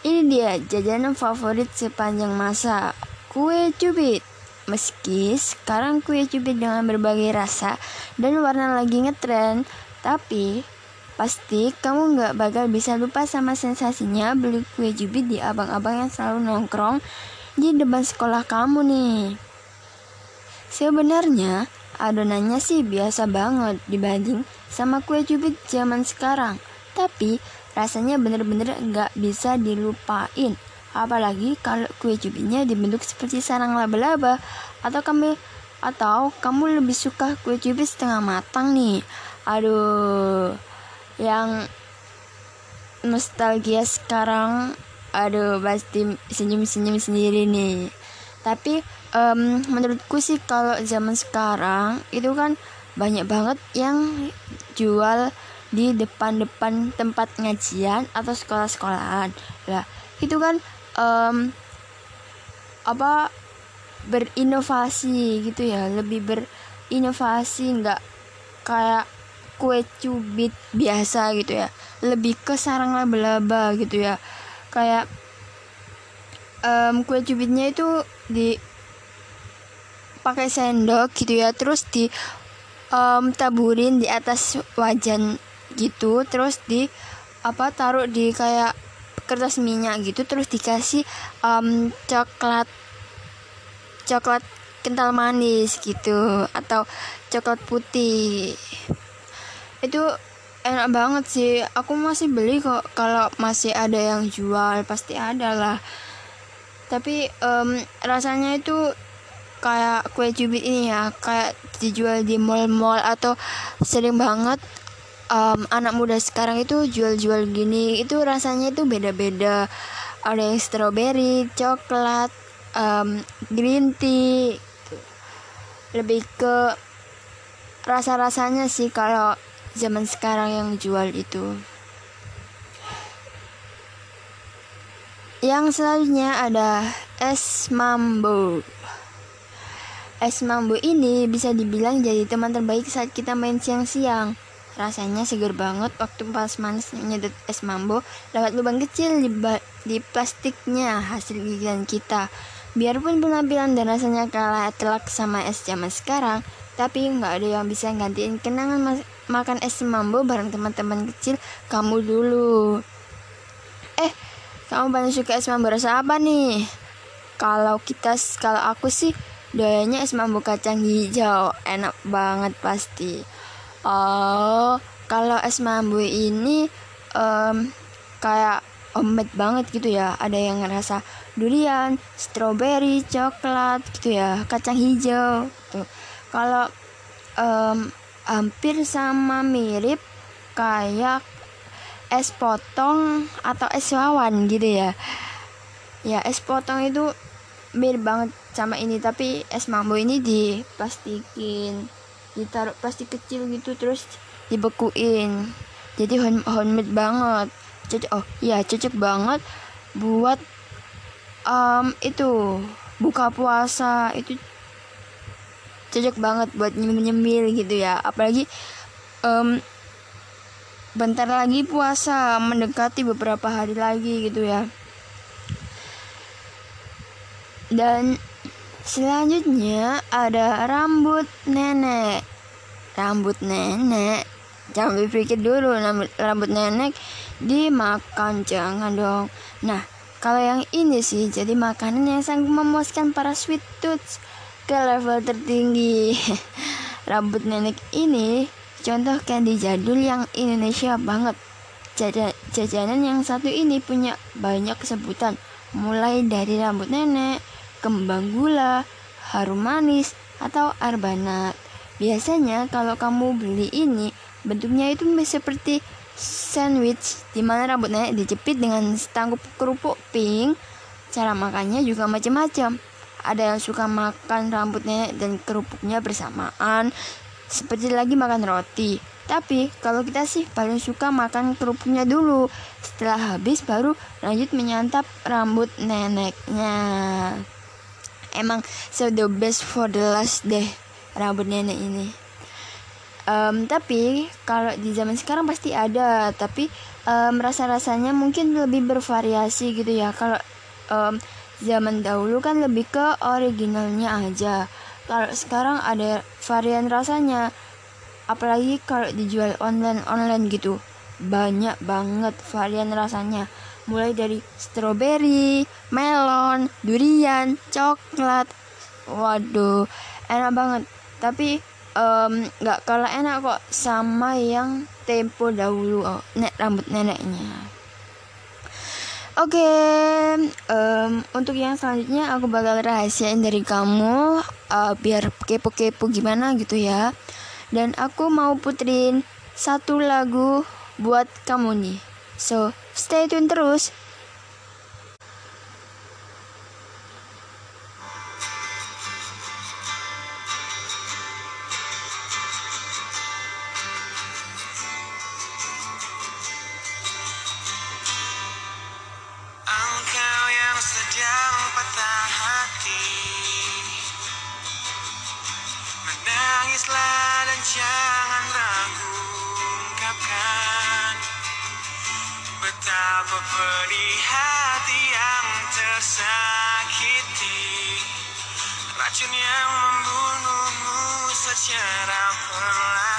Ini dia jajanan favorit sepanjang masa. Kue cubit Meski sekarang kue cubit dengan berbagai rasa dan warna lagi ngetren, tapi pasti kamu nggak bakal bisa lupa sama sensasinya beli kue cubit di abang-abang yang selalu nongkrong di depan sekolah kamu nih. Sebenarnya adonannya sih biasa banget dibanding sama kue cubit zaman sekarang, tapi rasanya bener-bener nggak bisa dilupain. Apalagi kalau kue cubitnya dibentuk seperti sarang laba-laba atau kamu atau kamu lebih suka kue cubit setengah matang nih. Aduh, yang nostalgia sekarang aduh pasti senyum-senyum sendiri nih. Tapi um, menurutku sih kalau zaman sekarang itu kan banyak banget yang jual di depan-depan tempat ngajian atau sekolah-sekolahan. Lah, itu kan um, apa berinovasi gitu ya lebih berinovasi nggak kayak kue cubit biasa gitu ya. Lebih ke sarang laba-laba gitu ya. Kayak um, kue cubitnya itu di pakai sendok gitu ya. Terus di um, taburin di atas wajan gitu. Terus di apa taruh di kayak kertas minyak gitu. Terus dikasih um, coklat coklat kental manis gitu. Atau coklat putih itu enak banget sih. Aku masih beli kok. Kalau masih ada yang jual pasti ada lah. Tapi um, rasanya itu kayak kue cubit ini ya. Kayak dijual di mall-mall atau sering banget um, anak muda sekarang itu jual-jual gini. Itu rasanya itu beda-beda. Ada yang strawberry coklat um, green tea lebih ke rasa-rasanya sih kalau zaman sekarang yang jual itu. Yang selanjutnya ada es mambo es mambo ini bisa dibilang jadi teman terbaik saat kita main siang-siang. Rasanya segar banget waktu pas manis nyedot es mambo lewat lubang kecil di, di plastiknya hasil gigitan kita. Biarpun penampilan dan rasanya kalah telak sama es zaman sekarang, tapi nggak ada yang bisa gantiin kenangan makan es mambo bareng teman-teman kecil kamu dulu. Eh, kamu paling suka es mambo rasa apa nih? Kalau kita, kalau aku sih doyanya es mambo kacang hijau, enak banget pasti. Oh kalau es mambu ini um, kayak omet banget gitu ya. Ada yang ngerasa durian strawberry coklat gitu ya. Kacang hijau. Tuh kalau um, hampir sama mirip kayak es potong atau es wawan gitu ya. Ya es potong itu mirip banget sama ini tapi es mambo ini diplastikin ditaruh plastik kecil gitu terus dibekuin. Jadi home- homemade banget. Cocok oh iya cocok banget buat um, itu buka puasa. Itu cocok banget buat nyemil-nyemil gitu ya. Apalagi em, bentar lagi puasa mendekati beberapa hari lagi gitu ya. Dan selanjutnya ada rambut nenek. Rambut nenek. Jangan berpikir dulu rambut, rambut nenek dimakan jangan dong. Nah kalau yang ini sih jadi makanan yang sangat memuaskan para sweet tooth ke level tertinggi. Rambut nenek ini contoh candy jadul yang Indonesia banget. Jaja- jajanan yang satu ini punya banyak sebutan. Mulai dari rambut nenek kembang gula harum manis atau arbanat. Biasanya kalau kamu beli ini bentuknya itu seperti sandwich di mana rambut nenek dijepit dengan setangkup kerupuk pink. Cara makannya juga macam-macam ada yang suka makan rambut nenek dan kerupuknya bersamaan. Seperti lagi makan roti. Tapi kalau kita sih paling suka makan kerupuknya dulu. Setelah habis baru lanjut menyantap rambut neneknya. Emang so the best for the last deh rambut nenek ini. Em, tapi kalau di zaman sekarang pasti ada. Tapi em, rasa-rasanya mungkin lebih bervariasi gitu ya. Kalau em, zaman dahulu kan lebih ke originalnya aja. Kalau sekarang ada varian rasanya. Apalagi kalau dijual online online gitu. Banyak banget varian rasanya. Mulai dari strawberry melon durian coklat. Waduh enak banget. Tapi nggak kalah enak kok sama yang tempo dahulu oh, rambut neneknya Oke, em, untuk yang selanjutnya aku bakal rahasiain dari kamu eh, biar kepo-kepo gimana gitu ya. Dan aku mau puterin satu lagu buat kamu nih. So, stay tune terus. Jangan ragu ungkapkan Betapa pedih hati yang tersakiti. Racun yang membunuhmu secara perlahan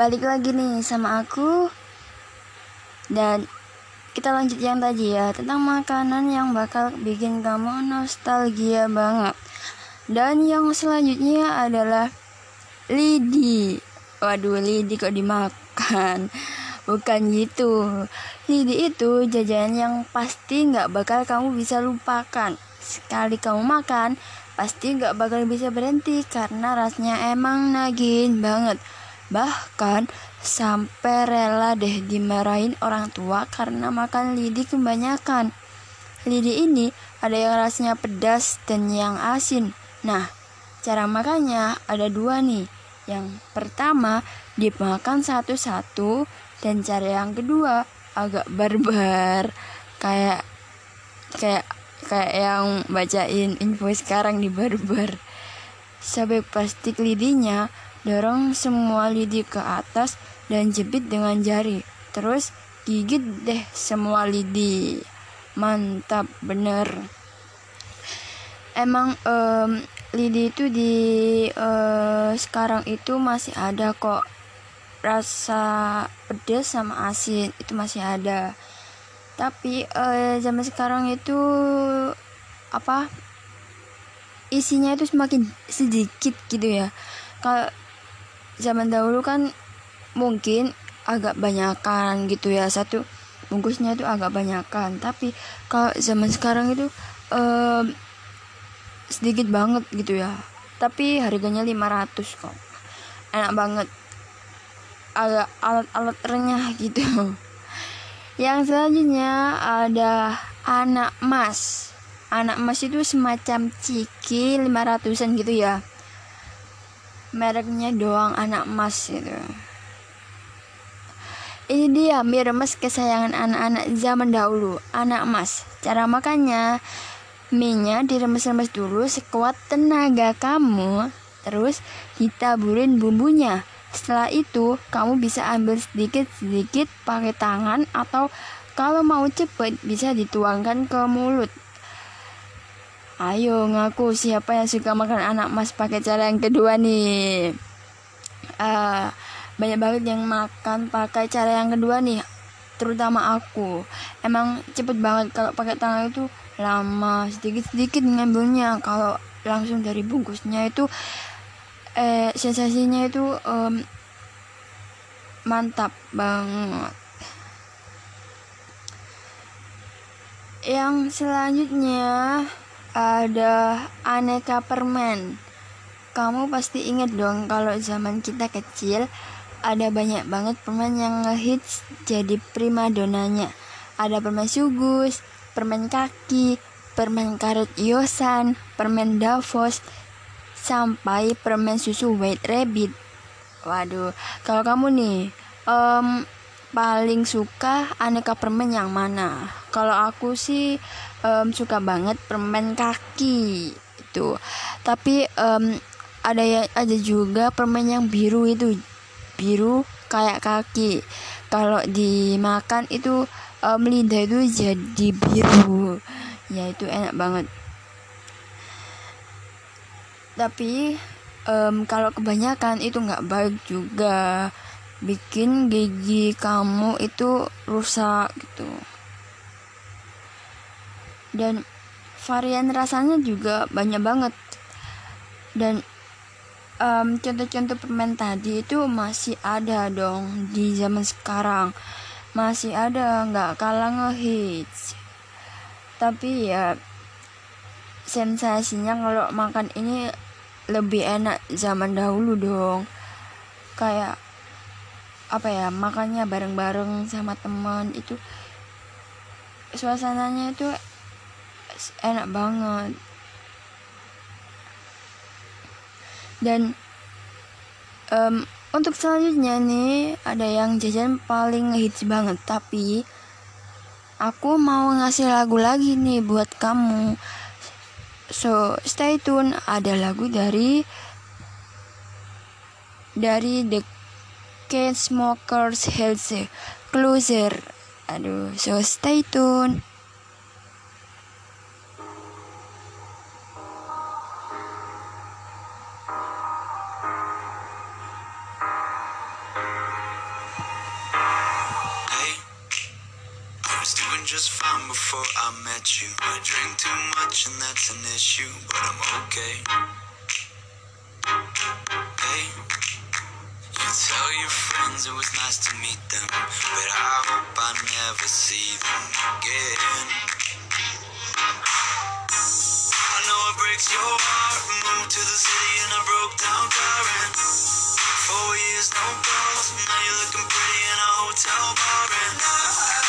balik lagi nih sama aku. Dan kita lanjut yang tadi ya, tentang makanan yang bakal bikin kamu nostalgia banget. Dan yang selanjutnya adalah lidi. Waduh, lidi kok dimakan. Bukan gitu. Lidi itu jajanan yang pasti nggak bakal kamu bisa lupakan. Sekali kamu makan, pasti nggak bakal bisa berhenti karena rasanya emang nagin banget. Bahkan sampai rela deh dimarahin orang tua karena makan lidi kebanyakan. Lidi ini ada yang rasanya pedas dan yang asin. Nah, cara makannya ada dua nih. Yang pertama dimakan satu-satu dan cara yang kedua agak barbar kayak kayak kayak yang bacain info sekarang di barbar. Sabek plastik lidinya dorong semua lidi ke atas dan jepit dengan jari. Terus gigit deh semua lidi. Mantap bener. Emang em, lidi itu di eh, sekarang itu masih ada kok rasa pedas sama asin itu masih ada. Tapi eh, zaman sekarang itu apa isinya itu semakin sedikit gitu ya. Kalau zaman dahulu kan mungkin agak banyakan gitu ya. Satu bungkusnya itu agak banyakan. Tapi kalau zaman sekarang itu em, sedikit banget gitu ya. Tapi harganya 500 kok. Enak banget. Agak alat-alat renyah gitu. Yang selanjutnya ada anak emas anak emas itu semacam ciki 500an gitu ya mereknya doang anak emas gitu. Ini dia mie remes kesayangan anak-anak zaman dahulu anak emas cara makannya mie-nya diremes-remes dulu sekuat tenaga kamu terus ditaburin bumbunya. Setelah itu kamu bisa ambil sedikit-sedikit pakai tangan atau kalau mau cepet bisa dituangkan ke mulut Ayo ngaku siapa yang suka makan anak emas pakai cara yang kedua nih. Ah, banyak banget yang makan pakai cara yang kedua nih, terutama aku. Emang cepet banget kalau pakai tangan itu lama sedikit-sedikit ngambilnya. Kalau langsung dari bungkusnya itu eh sensasinya itu em, mantap banget. Yang selanjutnya ada aneka permen. Kamu pasti inget dong kalau zaman kita kecil ada banyak banget permen yang ngehits jadi primadonanya. ada permen sugus, permen kaki, permen karet Yosan, permen Davos, sampai permen susu White Rabbit. Waduh, kalau kamu nih, um, paling suka aneka permen yang mana? Kalau aku sih um, suka banget permen kaki itu. Tapi um, ada ya ada juga permen yang biru itu biru kayak kaki. Kalau dimakan itu um, lidah itu jadi biru. Ya itu enak banget. Tapi um, kalau kebanyakan itu nggak baik juga bikin gigi kamu itu rusak gitu dan varian rasanya juga banyak banget. Dan um, contoh-contoh permen tadi itu masih ada dong di zaman sekarang. Masih ada nggak kalah ngehits. Tapi ya sensasinya kalau makan ini lebih enak zaman dahulu dong. Kayak apa ya makannya bareng-bareng sama teman itu suasananya itu enak banget dan um, untuk selanjutnya nih ada yang jajan paling hits banget tapi aku mau ngasih lagu lagi nih buat kamu So stay tune ada lagu dari dari The Smokers Health Closer. Aduh, so stay tune. Just fine before I met you. I drink too much and that's an issue, but I'm okay. Hey, you tell your friends it was nice to meet them, but I hope I never see them again. I know it breaks your heart. Moved to the city in a broke down car and four years no calls. Now you're looking pretty in a hotel bar and I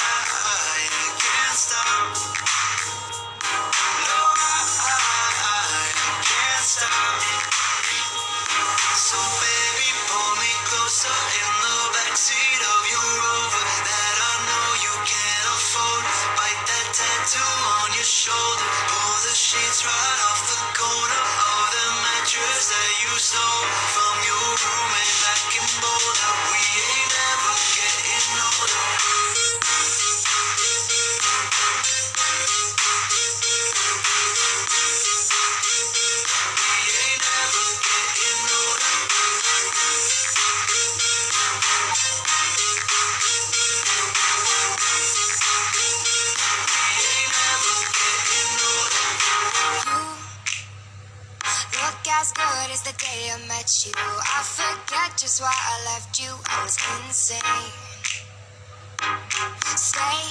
you. I forget just why I left you. I was insane. Stay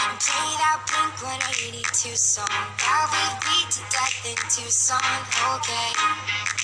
and play that Blink 182 song. That we beat to death in Tucson. Okay.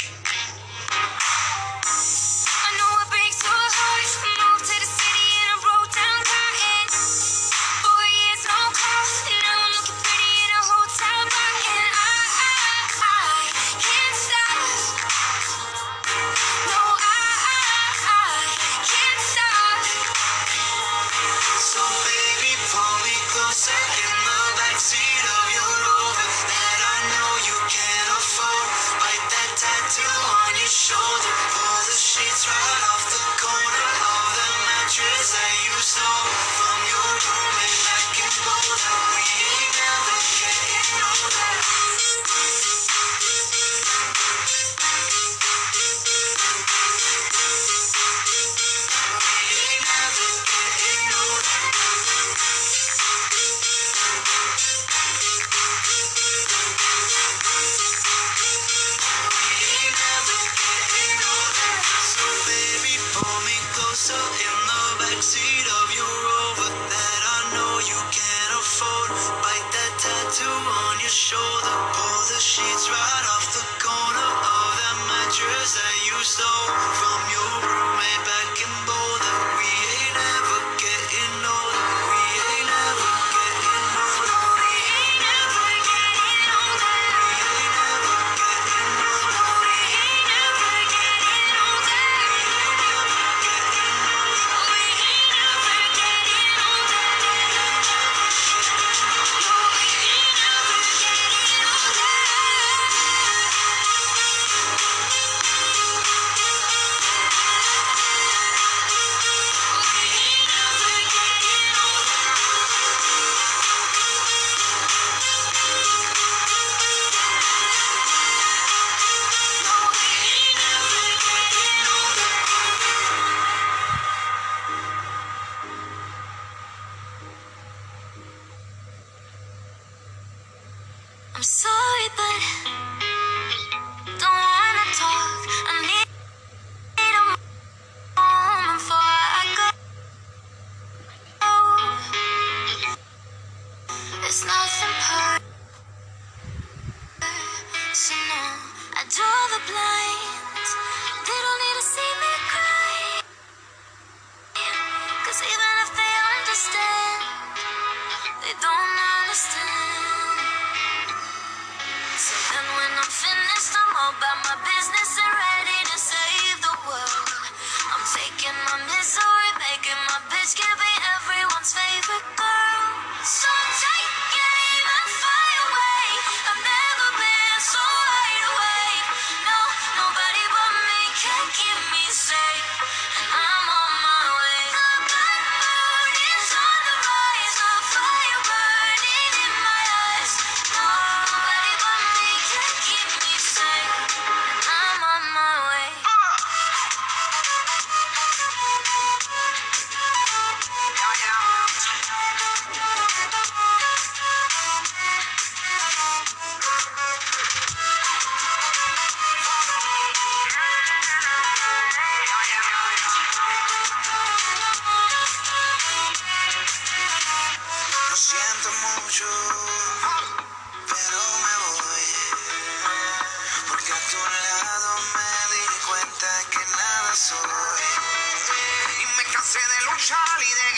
Cansé de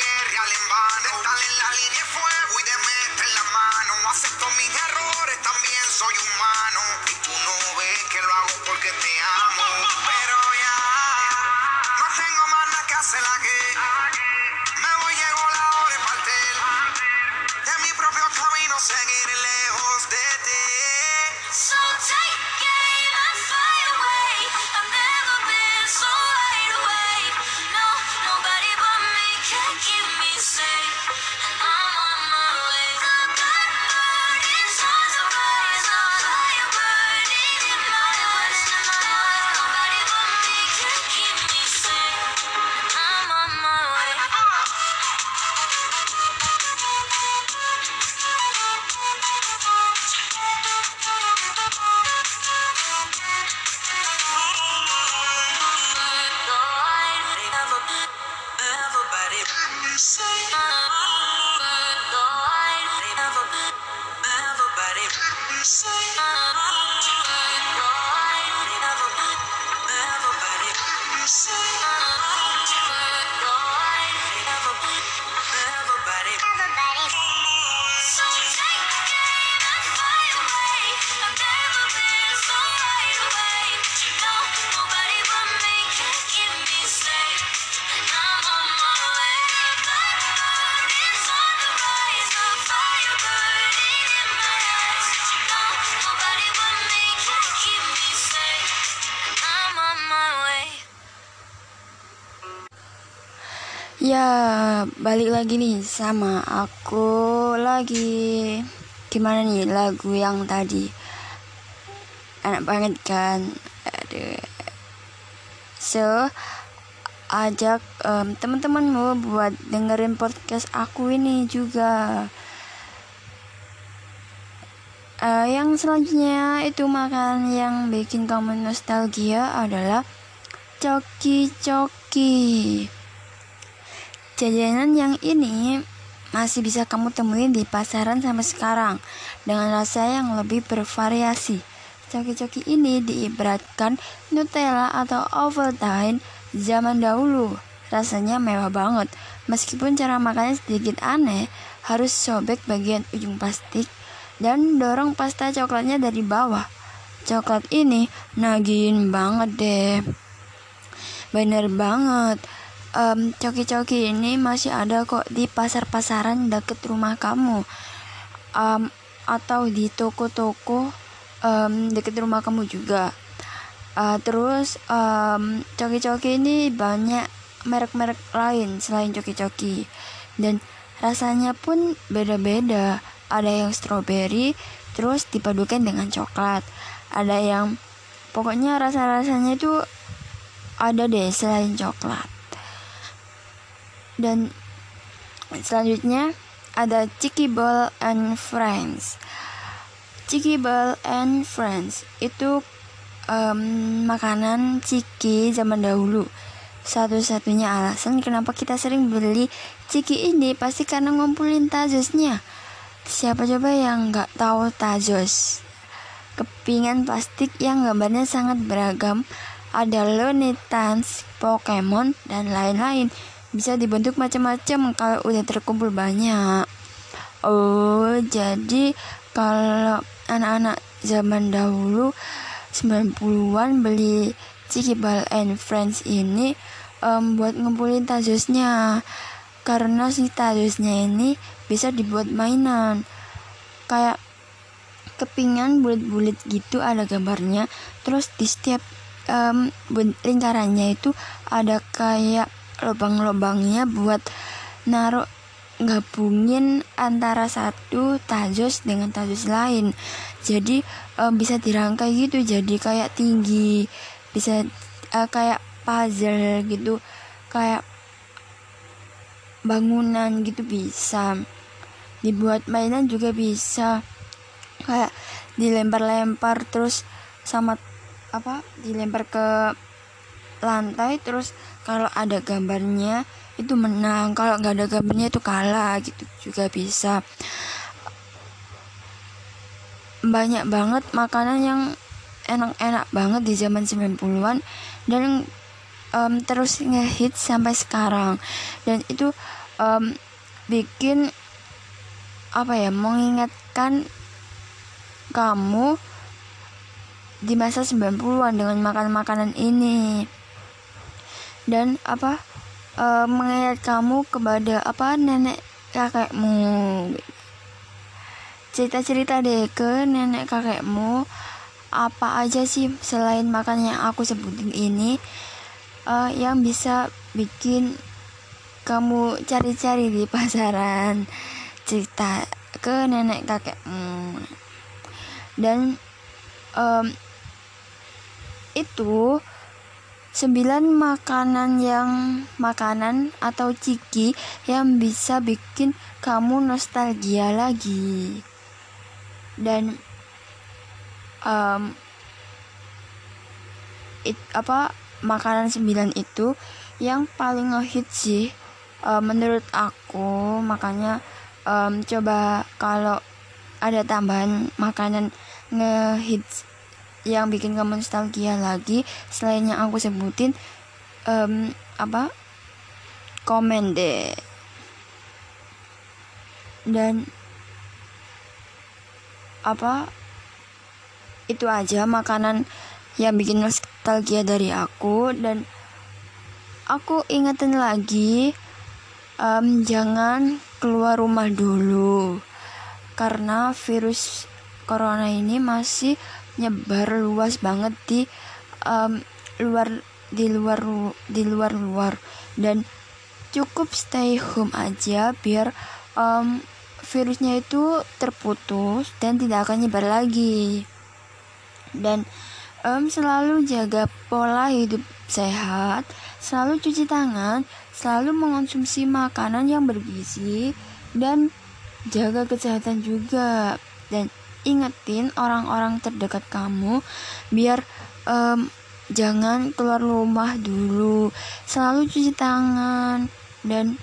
en vano. De estar en la línea de fuego y de meter la mano. Acepto mis errores, también soy humano. Y tú no ves que lo hago porque te amo. Ya, balik lagi nih sama aku lagi. Gimana nih lagu yang tadi? Enak banget kan? Aduh. So, ajak em, teman-temanmu buat dengerin podcast aku ini juga. Eh, yang selanjutnya itu makanan yang bikin kamu nostalgia adalah coki-coki. Jajanan yang ini masih bisa kamu temuin di pasaran sampai sekarang dengan rasa yang lebih bervariasi. Coki-coki ini diibaratkan Nutella atau Ovaltine zaman dahulu. Rasanya mewah banget. Meskipun cara makannya sedikit aneh, harus sobek bagian ujung plastik dan dorong pasta coklatnya dari bawah. Coklat ini nagin banget deh. Bener banget. Em, coki-coki ini masih ada kok di pasar-pasaran deket rumah kamu. Em, atau di toko-toko em, deket rumah kamu juga. Eh, terus em, coki-coki ini banyak merek-merek lain selain coki-coki. Dan rasanya pun beda-beda. Ada yang strawberry, terus dipadukan dengan coklat. Ada yang pokoknya rasa-rasanya itu ada deh selain coklat dan selanjutnya ada Chicky Ball and Friends Cikibal and Friends itu em, makanan ciki zaman dahulu. Satu-satunya alasan kenapa kita sering beli ciki ini pasti karena ngumpulin tajosnya. Siapa coba yang nggak tahu tajos? Kepingan plastik yang gambarnya sangat beragam, ada Looney Tunes, Pokemon, dan lain-lain. Bisa dibentuk macam-macam kalau udah terkumpul banyak. Oh, jadi kalau anak-anak zaman dahulu 90-an beli Cikibal and Friends ini em, buat ngumpulin tajosnya karena si tajosnya ini bisa dibuat mainan. Kayak kepingan bulat-bulat gitu ada gambarnya. Terus di setiap bun- lingkarannya itu ada kayak lubang-lubangnya buat naruh gabungin antara satu tajos dengan tajos lain. Jadi em, bisa dirangkai gitu jadi kayak tinggi bisa eh, kayak puzzle gitu kayak bangunan gitu bisa. Dibuat mainan juga bisa. Kayak dilempar-lempar terus sama apa dilempar ke lantai terus kalau ada gambarnya itu menang. Kalau nggak ada gambarnya itu kalah gitu juga bisa. Banyak banget makanan yang enak-enak banget di zaman 90-an dan em, terus ngehit sampai sekarang. Dan itu em, bikin apa ya mengingatkan kamu di masa 90-an dengan makan makanan ini dan apa eh, mengingat kamu kepada apa nenek kakekmu. Cerita-cerita deh ke nenek kakekmu. Apa aja sih selain makan yang aku sebutin ini eh, yang bisa bikin kamu cari-cari di pasaran? Cerita ke nenek kakekmu. Dan em, itu sembilan makanan yang makanan atau ciki yang bisa bikin kamu nostalgia lagi. Dan em, it, apa makanan sembilan itu yang paling ngehit sih eh, menurut aku. Makanya em, coba kalau ada tambahan makanan ngehits yang bikin kamu nostalgia lagi selain yang aku sebutin em, apa? Komen deh. Dan apa? Itu aja makanan yang bikin nostalgia dari aku. Dan aku ingetin lagi em, jangan keluar rumah dulu. Karena virus corona ini masih nyebar luas banget di em, luar di luar di luar luar. Dan cukup stay home aja biar em, virusnya itu terputus dan tidak akan nyebar lagi. Dan em, selalu jaga pola hidup sehat selalu cuci tangan selalu mengonsumsi makanan yang bergizi dan jaga kesehatan juga. Dan ingetin orang-orang terdekat kamu biar em, jangan keluar rumah dulu. Selalu cuci tangan dan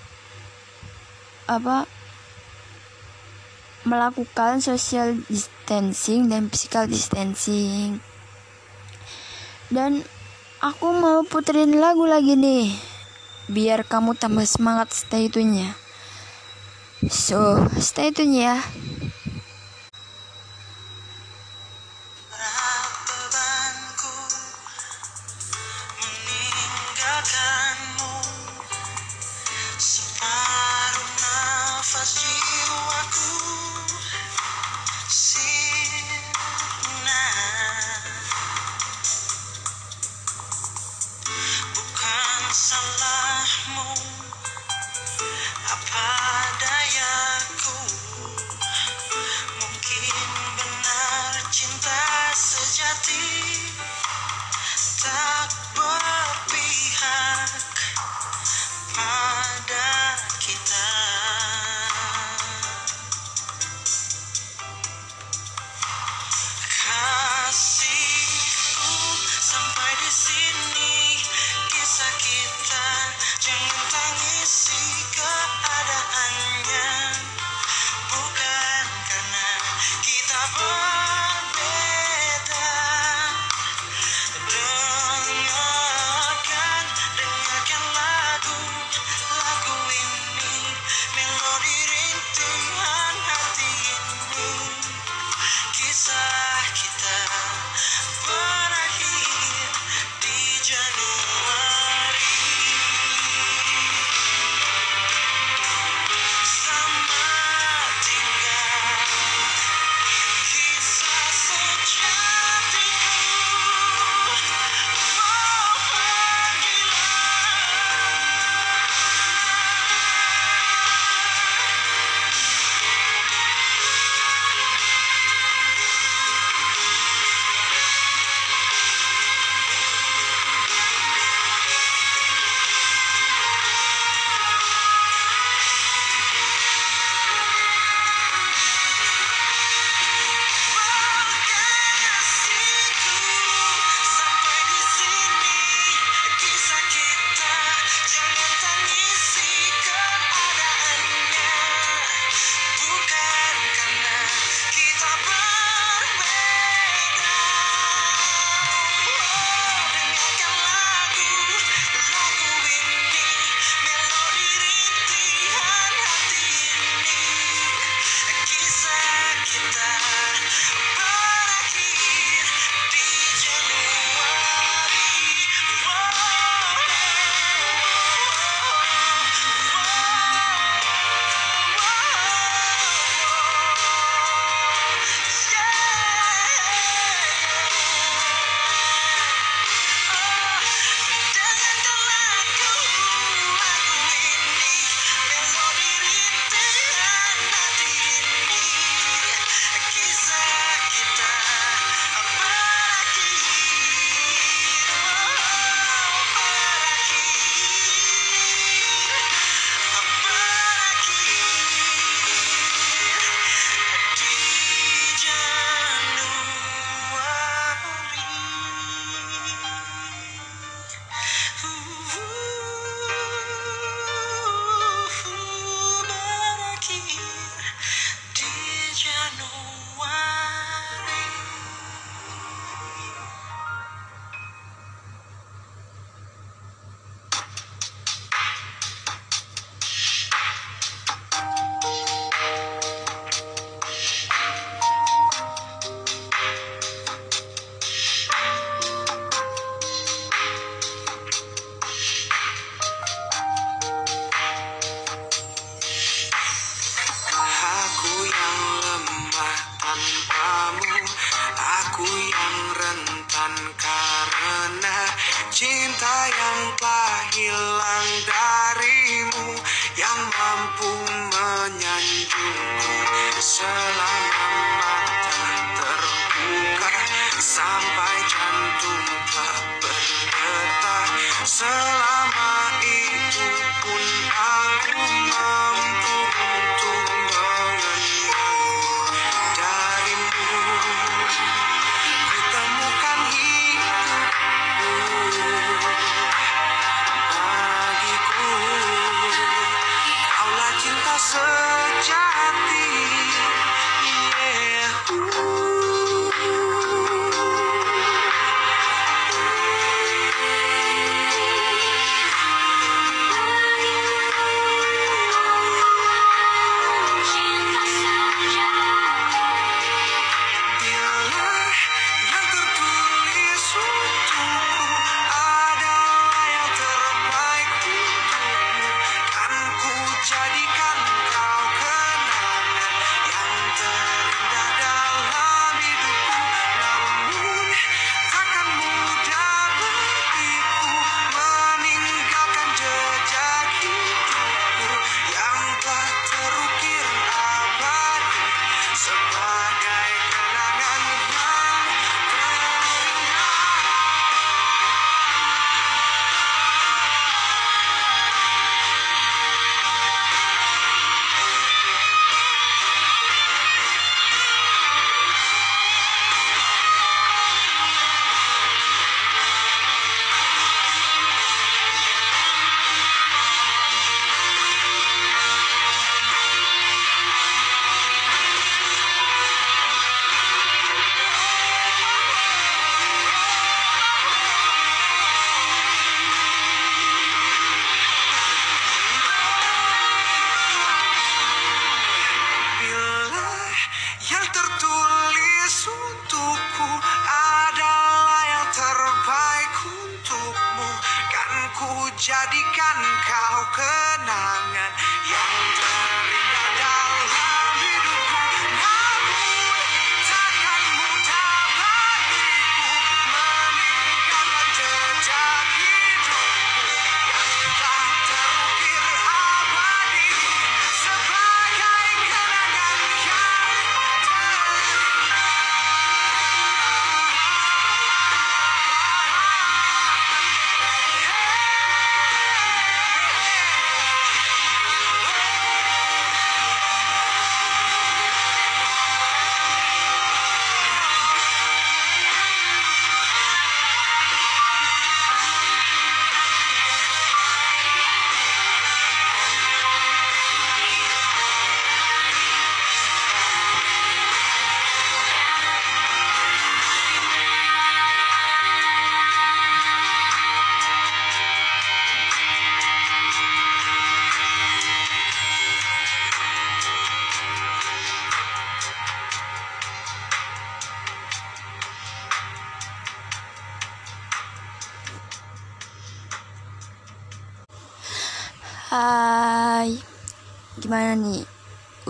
apa melakukan social distancing dan physical distancing. Dan aku mau puterin lagu lagi nih biar kamu tambah semangat stay tune-nya. So stay tune ya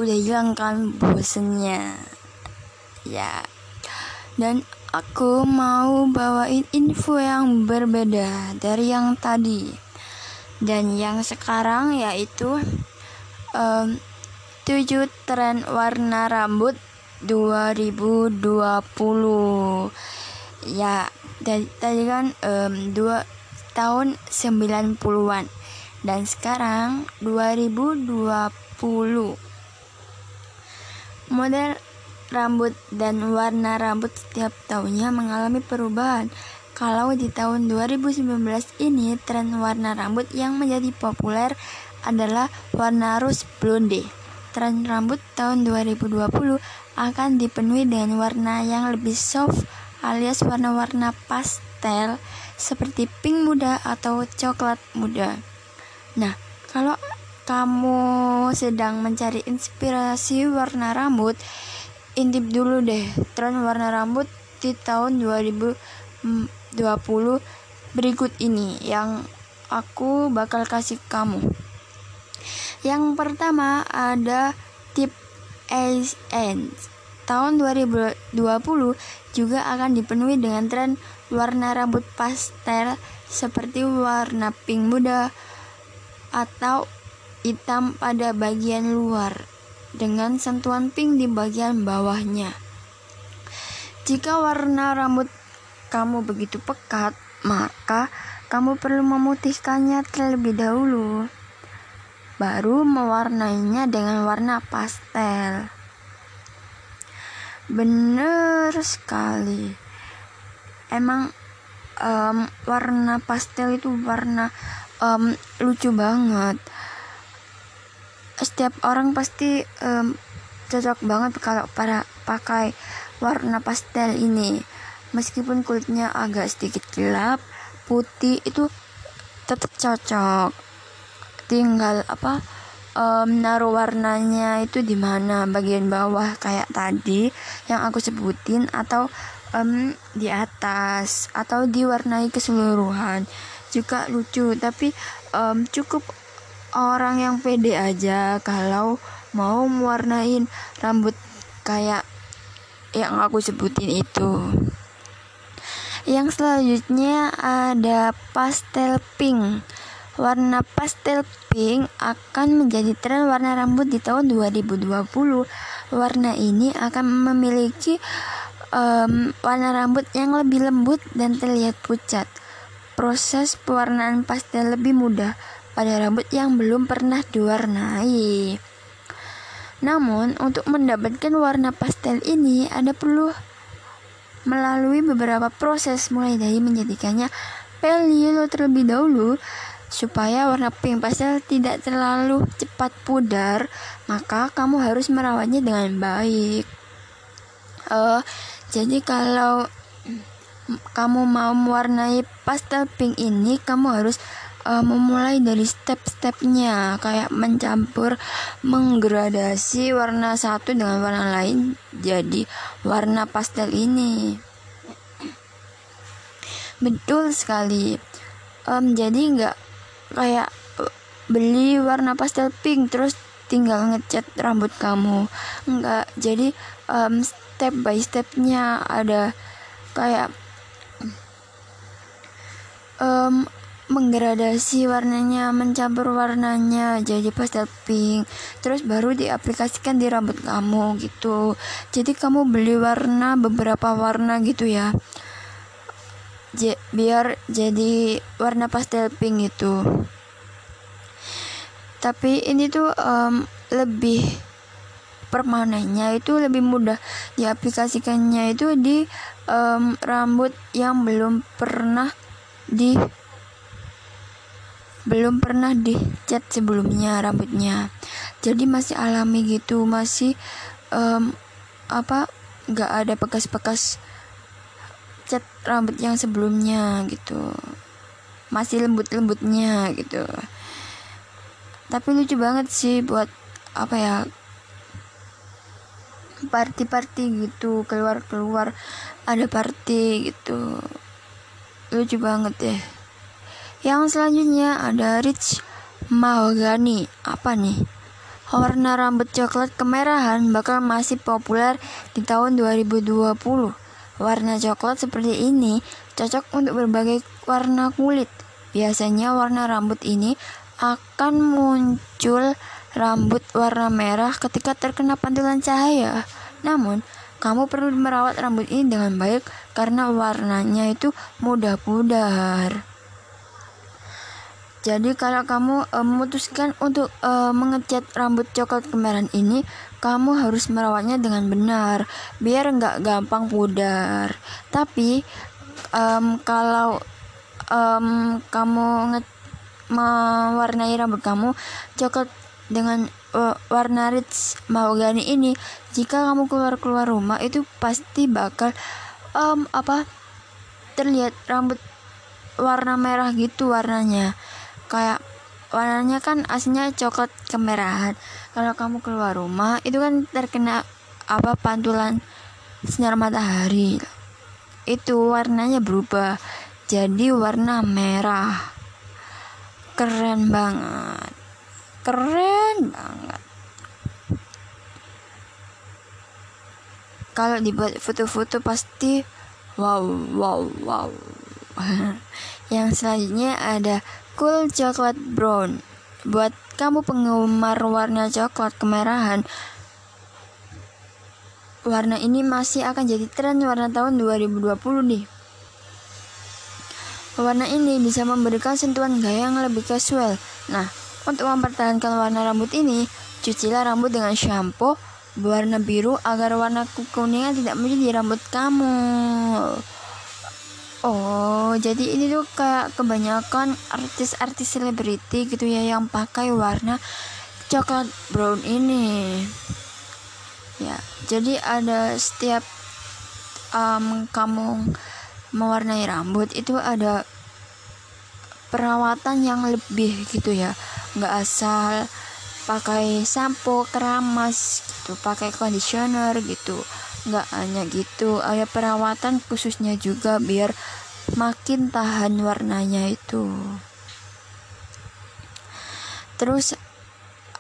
Udah hilang kan bosennya? Ya, dan aku mau bawain info yang berbeda dari yang tadi. Dan yang sekarang yaitu em, 7 tren warna rambut 2020 ya dari tadi kan em, dua tahun 90-an dan sekarang 2020 model rambut dan warna rambut setiap tahunnya mengalami perubahan kalau di tahun 2019 ini tren warna rambut yang menjadi populer adalah warna rose blonde tren rambut tahun 2020 akan dipenuhi dengan warna yang lebih soft alias warna-warna pastel seperti pink muda atau coklat muda. Nah, kalau kamu sedang mencari inspirasi warna rambut, intip dulu deh tren warna rambut di tahun 2020 berikut ini yang aku bakal kasih kamu. Yang pertama ada tip Ace Ends tahun 2020 juga akan dipenuhi dengan tren warna rambut pastel seperti warna pink muda atau hitam pada bagian luar dengan sentuhan pink di bagian bawahnya. Jika warna rambut kamu begitu pekat, maka kamu perlu memutihkannya terlebih dahulu. Baru mewarnainya dengan warna pastel. Bener sekali. Emang um, warna pastel itu warna um, lucu banget. Setiap orang pasti um, cocok banget kalau para pakai warna pastel ini. Meskipun kulitnya agak sedikit gelap, putih itu tetap cocok. Tinggal apa? um, warnanya itu di mana bagian bawah kayak tadi yang aku sebutin atau um, di atas atau diwarnai keseluruhan juga lucu tapi um, cukup orang yang pede aja kalau mau mewarnain rambut kayak yang aku sebutin itu yang selanjutnya ada pastel pink Warna pastel pink akan menjadi tren warna rambut di tahun 2020. Warna ini akan memiliki um, warna rambut yang lebih lembut dan terlihat pucat. Proses pewarnaan pastel lebih mudah pada rambut yang belum pernah diwarnai. Namun, untuk mendapatkan warna pastel ini ada perlu melalui beberapa proses mulai dari menjadikannya pelio terlebih dahulu Supaya warna pink pastel tidak terlalu cepat pudar, maka kamu harus merawatnya dengan baik. Uh, jadi kalau kamu mau mewarnai pastel pink ini, kamu harus uh, memulai dari step-stepnya, kayak mencampur, menggradasi warna satu dengan warna lain, jadi warna pastel ini. Betul sekali. Um, jadi nggak kayak beli warna pastel pink terus tinggal ngecat rambut kamu enggak jadi um, step by stepnya ada kayak um, menggradasi warnanya, mencampur warnanya jadi pastel pink. Terus baru diaplikasikan di rambut kamu gitu. Jadi kamu beli warna beberapa warna gitu ya j biar jadi warna pastel pink itu tapi ini tuh um, lebih permanennya itu lebih mudah diaplikasikannya itu di um, rambut yang belum pernah di belum pernah dicat sebelumnya rambutnya. Jadi masih alami gitu masih um, apa nggak ada bekas-bekas cat rambut yang sebelumnya gitu. Masih lembut-lembutnya gitu. Tapi lucu banget sih buat apa ya party-party gitu keluar-keluar ada party gitu. Lucu banget deh yang selanjutnya ada Rich Mahogany apa nih warna rambut coklat kemerahan bakal masih populer di tahun 2020 Warna coklat seperti ini cocok untuk berbagai warna kulit. Biasanya warna rambut ini akan muncul rambut warna merah ketika terkena pantulan cahaya. Namun, kamu perlu merawat rambut ini dengan baik karena warnanya itu mudah pudar. Jadi kalau kamu uh, memutuskan untuk uh, mengecat rambut coklat kemerahan ini, kamu harus merawatnya dengan benar, biar nggak gampang pudar. Tapi um, kalau um, kamu mewarnai rambut kamu coklat dengan uh, warna rich mahogany ini, jika kamu keluar keluar rumah itu pasti bakal um, apa terlihat rambut warna merah gitu warnanya kayak warnanya kan aslinya coklat kemerahan. Kalau kamu keluar rumah itu kan terkena apa pantulan sinar matahari. Itu warnanya berubah jadi warna merah. Keren banget. Keren banget. Kalau dibuat foto-foto pasti wow wow wow. Yang selanjutnya ada cool chocolate brown. Buat kamu penggemar warna coklat kemerahan warna ini masih akan jadi tren warna tahun 2020 nih. Warna ini bisa memberikan sentuhan gaya yang lebih casual. Nah untuk mempertahankan warna rambut ini cucilah rambut dengan shampoo berwarna biru agar warna kekuningan tidak muncul di rambut kamu. Oh, jadi ini tuh kayak kebanyakan artis-artis selebriti gitu ya yang pakai warna coklat brown ini. Ya, jadi ada setiap um, kamu mewarnai rambut itu ada perawatan yang lebih gitu ya, nggak asal pakai sampo keramas gitu pakai conditioner gitu nggak hanya gitu ada perawatan khususnya juga biar makin tahan warnanya itu. Terus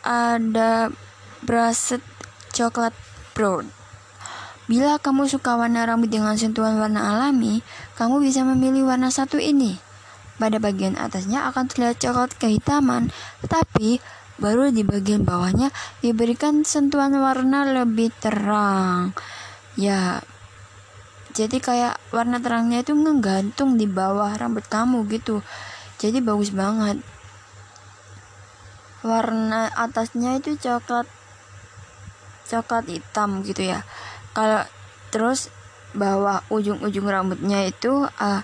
ada brushed coklat brown. Bila kamu suka warna rambut dengan sentuhan warna alami, kamu bisa memilih warna satu ini. Pada bagian atasnya akan terlihat coklat kehitaman, tetapi baru di bagian bawahnya diberikan sentuhan warna lebih terang ya jadi kayak warna terangnya itu ngegantung di bawah rambut kamu gitu. Jadi bagus banget. Warna atasnya itu coklat coklat hitam gitu ya. Kalau terus bawah ujung-ujung rambutnya itu uh,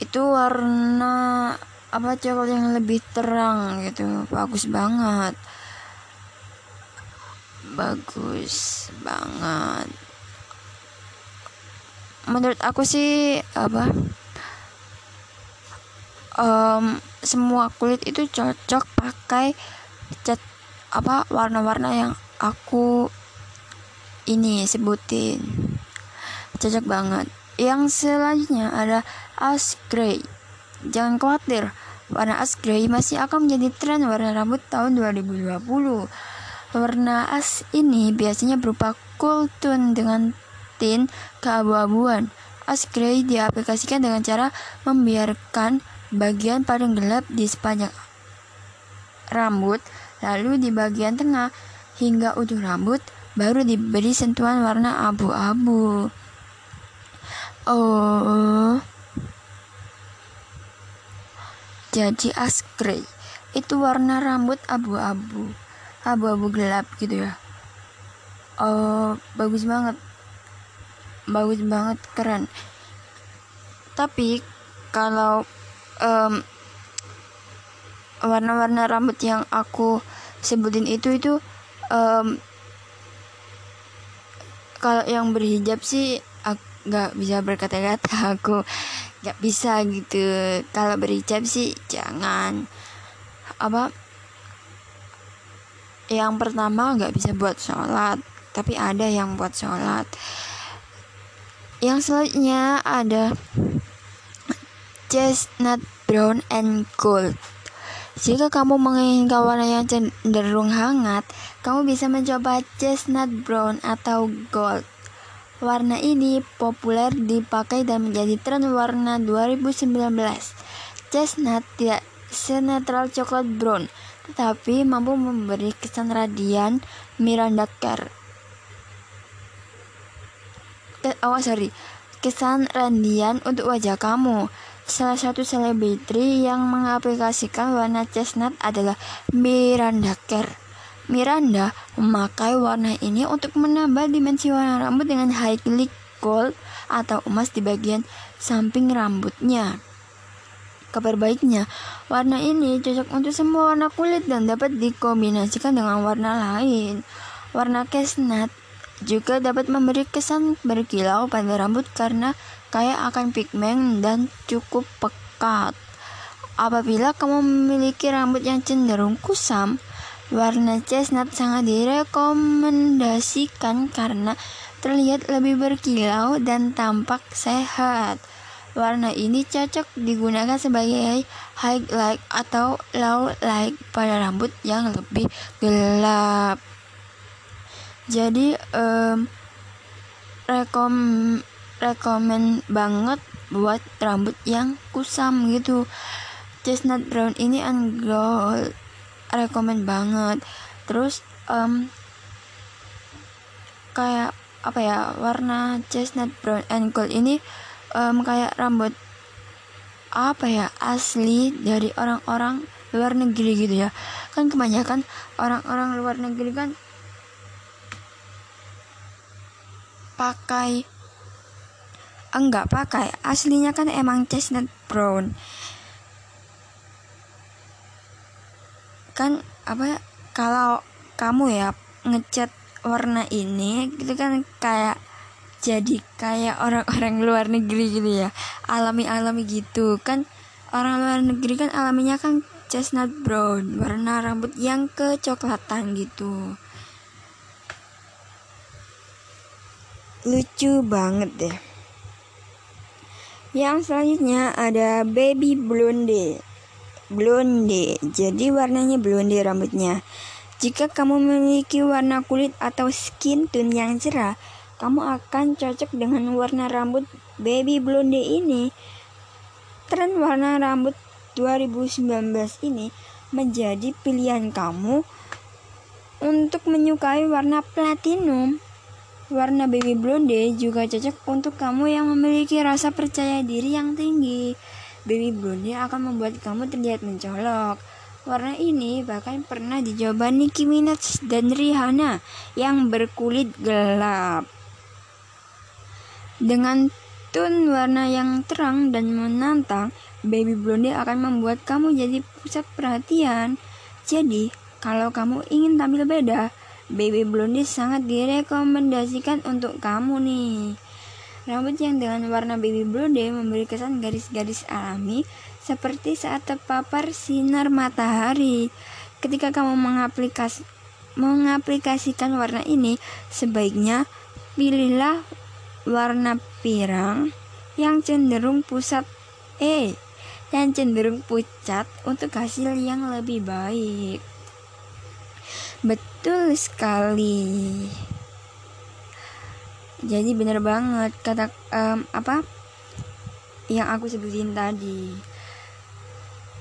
itu warna apa coklat yang lebih terang gitu. Bagus banget. Bagus banget menurut aku sih apa um, semua kulit itu cocok pakai cat apa warna-warna yang aku ini sebutin. Cocok banget. Yang selanjutnya ada ash gray Jangan khawatir, warna as grey masih akan menjadi tren warna rambut tahun 2020. Warna as ini biasanya berupa cool tone dengan tint keabu-abuan. As grey diaplikasikan dengan cara membiarkan bagian paling gelap di sepanjang rambut, lalu di bagian tengah hingga ujung rambut baru diberi sentuhan warna abu-abu. Oh, jadi as grey itu warna rambut abu-abu abu-abu gelap gitu ya oh bagus banget bagus banget keren. Tapi kalau um, warna-warna rambut yang aku sebutin itu itu um, kalau yang berhijab sih nggak bisa berkata-kata aku nggak bisa gitu. Kalau berhijab sih jangan. Apa yang pertama nggak bisa buat sholat tapi ada yang buat sholat yang selanjutnya ada chestnut brown and gold jika kamu menginginkan warna yang cenderung hangat kamu bisa mencoba chestnut brown atau gold Warna ini populer dipakai dan menjadi tren warna 2019. Chestnut tidak senetral coklat brown, tetapi mampu memberi kesan radian Miranda Kerr. Oh sorry, kesan radian untuk wajah kamu. Salah satu selebriti yang mengaplikasikan warna chestnut adalah Miranda Kerr. Miranda memakai warna ini untuk menambah dimensi warna rambut dengan highlight gold atau emas di bagian samping rambutnya. Kabar baiknya, warna ini cocok untuk semua warna kulit dan dapat dikombinasikan dengan warna lain. Warna chestnut juga dapat memberi kesan berkilau pada rambut karena kaya akan pigmen dan cukup pekat. Apabila kamu memiliki rambut yang cenderung kusam, Warna chestnut sangat direkomendasikan karena terlihat lebih berkilau dan tampak sehat. Warna ini cocok digunakan sebagai highlight atau low light pada rambut yang lebih gelap. Jadi um, rekom rekomen banget buat rambut yang kusam gitu. Chestnut brown ini and gold rekomen banget. Terus um, kayak apa ya warna chestnut brown and gold ini um, kayak rambut apa ya asli dari orang-orang luar negeri gitu ya. Kan kebanyakan orang-orang luar negeri kan pakai. Enggak pakai. Aslinya kan emang chestnut brown. Kan apa ya, kalau kamu ya ngecat warna ini itu kan kayak jadi kayak orang-orang luar negeri gitu ya. Alami-alami gitu. Kan orang luar negeri kan alaminya kan chestnut brown warna rambut yang kecoklatan gitu lucu banget deh yang selanjutnya ada baby blonde blonde jadi warnanya blonde rambutnya jika kamu memiliki warna kulit atau skin tone yang cerah kamu akan cocok dengan warna rambut baby blonde ini. Tren warna rambut 2019 ini menjadi pilihan kamu untuk menyukai warna platinum. Warna baby blonde juga cocok untuk kamu yang memiliki rasa percaya diri yang tinggi. Baby blonde akan membuat kamu terlihat mencolok. Warna ini bahkan pernah dicoba Nicki Minaj dan Rihanna yang berkulit gelap. Dengan tone warna yang terang dan menantang, baby blonde akan membuat kamu jadi pusat perhatian. Jadi, kalau kamu ingin tampil beda, baby blonde sangat direkomendasikan untuk kamu nih. Rambut yang dengan warna baby blonde memberi kesan garis-garis alami seperti saat terpapar sinar matahari. Ketika kamu mengaplikas mengaplikasikan warna ini, sebaiknya pilihlah warna pirang yang cenderung pusat eh yang cenderung pucat untuk hasil yang lebih baik. Betul sekali. Jadi benar banget kata um, apa yang aku sebutin tadi.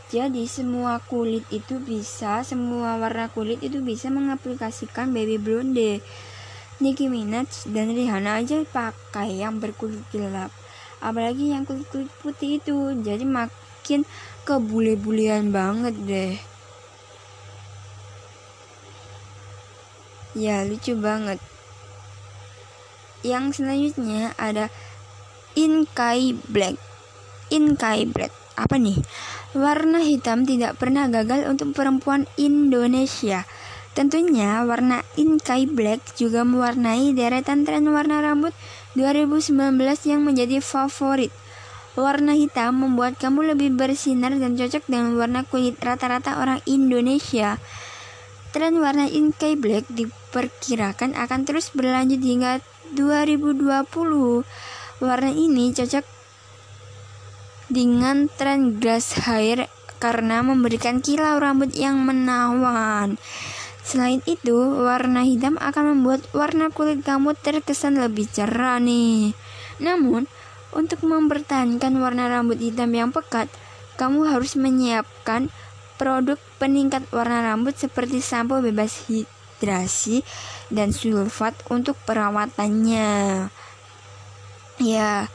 Jadi semua kulit itu bisa, semua warna kulit itu bisa mengaplikasikan baby blonde. Nicki Minaj dan Rihanna aja pakai yang berkulit gelap apalagi yang kulit kulit putih itu jadi makin kebule-bulean banget deh ya lucu banget. Yang selanjutnya ada Inkai Black. Inkai Black. Apa nih? Warna hitam tidak pernah gagal untuk perempuan Indonesia. Tentunya warna Inkai Black juga mewarnai deretan tren warna rambut 2019 yang menjadi favorit. Warna hitam membuat kamu lebih bersinar dan cocok dengan warna kulit rata-rata orang Indonesia. Tren warna Inkai Black diperkirakan akan terus berlanjut hingga 2020. Warna ini cocok dengan tren grass hair karena memberikan kilau rambut yang menawan. Selain itu, warna hitam akan membuat warna kulit kamu terkesan lebih cerah nih. Namun, untuk mempertahankan warna rambut hitam yang pekat, kamu harus menyiapkan produk peningkat warna rambut seperti sampo bebas hidrasi dan sulfat untuk perawatannya. Ya,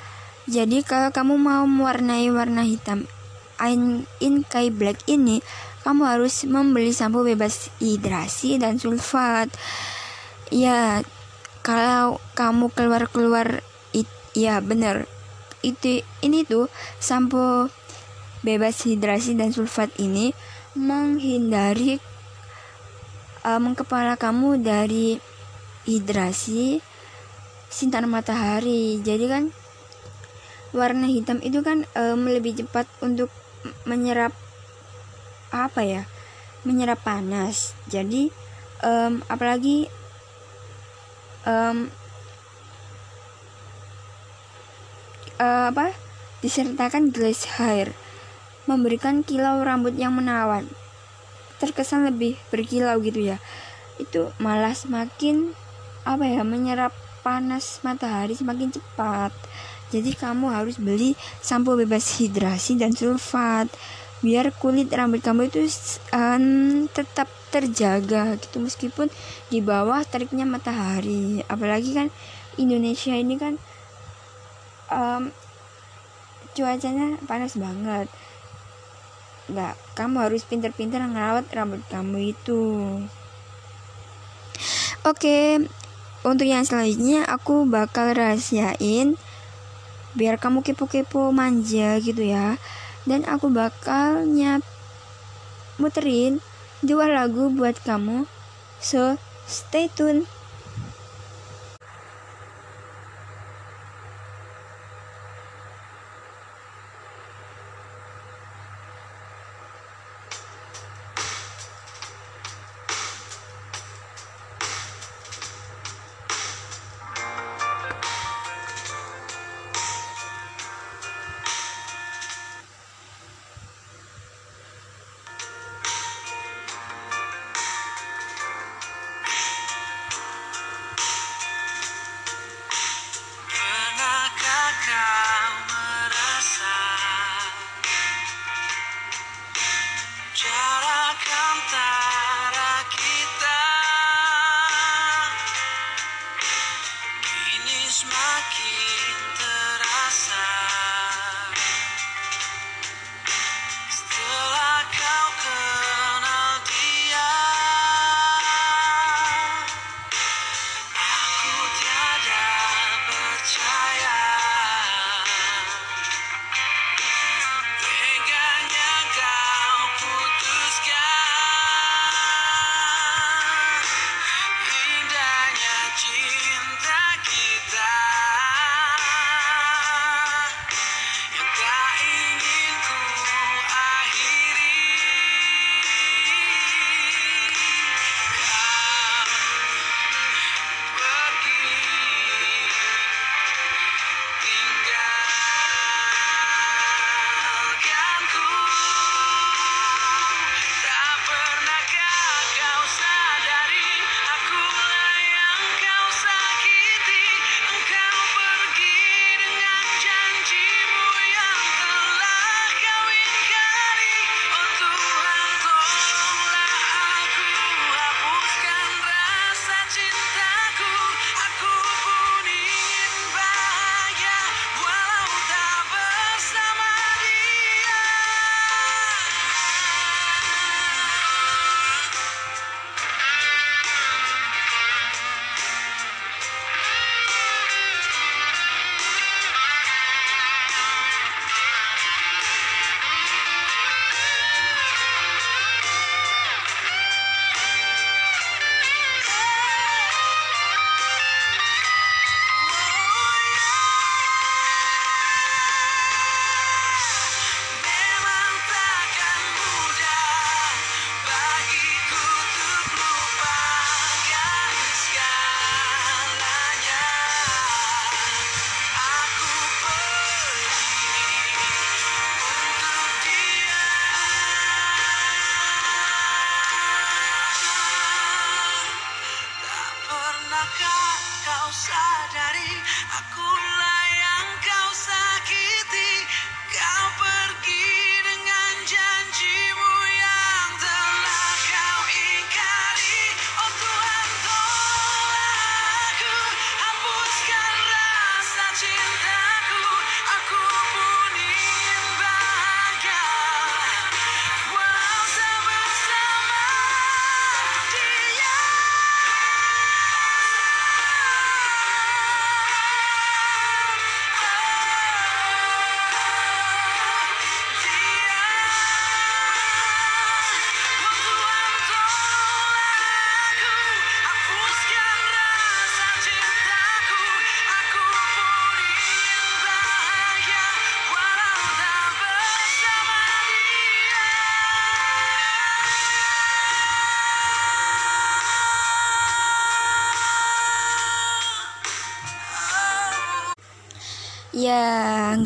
jadi kalau kamu mau mewarnai warna hitam Inkai Black ini, kamu harus membeli sampo bebas hidrasi dan sulfat. Ya, kalau kamu keluar-keluar ya bener itu ini tuh sampo bebas hidrasi dan sulfat ini menghindari um, kepala kamu dari hidrasi sinar matahari. Jadi kan warna hitam itu kan um, lebih cepat untuk menyerap apa ya menyerap panas. Jadi um, apalagi um, uh, apa disertakan glass hair memberikan kilau rambut yang menawan terkesan lebih berkilau gitu ya itu malah semakin apa ya menyerap panas matahari semakin cepat. Jadi kamu harus beli sampo bebas hidrasi dan sulfat biar kulit rambut kamu itu um, tetap terjaga gitu meskipun di bawah teriknya matahari. Apalagi kan Indonesia ini kan um, cuacanya panas banget nggak kamu harus pinter-pinter ngerawat rambut kamu itu. Oke untuk yang selanjutnya aku bakal rahasiain biar kamu kepo-kepo manja gitu ya. Dan aku bakal nyap muterin dua lagu buat kamu. So stay tune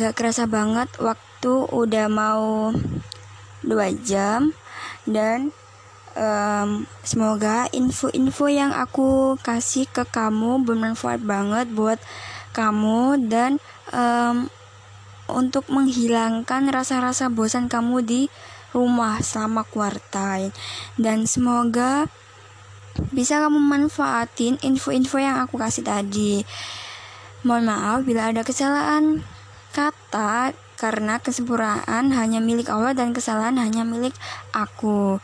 nggak kerasa banget waktu udah mau dua jam. Dan um, semoga info-info yang aku kasih ke kamu bermanfaat banget buat kamu. Dan um, untuk menghilangkan rasa-rasa bosan kamu di rumah selama kuartai dan semoga bisa kamu manfaatin info-info yang aku kasih tadi. Mohon maaf bila ada kesalahan kata karena kesempurnaan hanya milik Allah dan kesalahan hanya milik aku.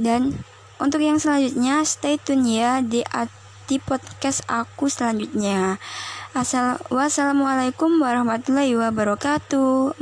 Dan untuk yang selanjutnya stay tune ya di di podcast aku selanjutnya. Assalamualaikum warahmatullahi wabarakatuh.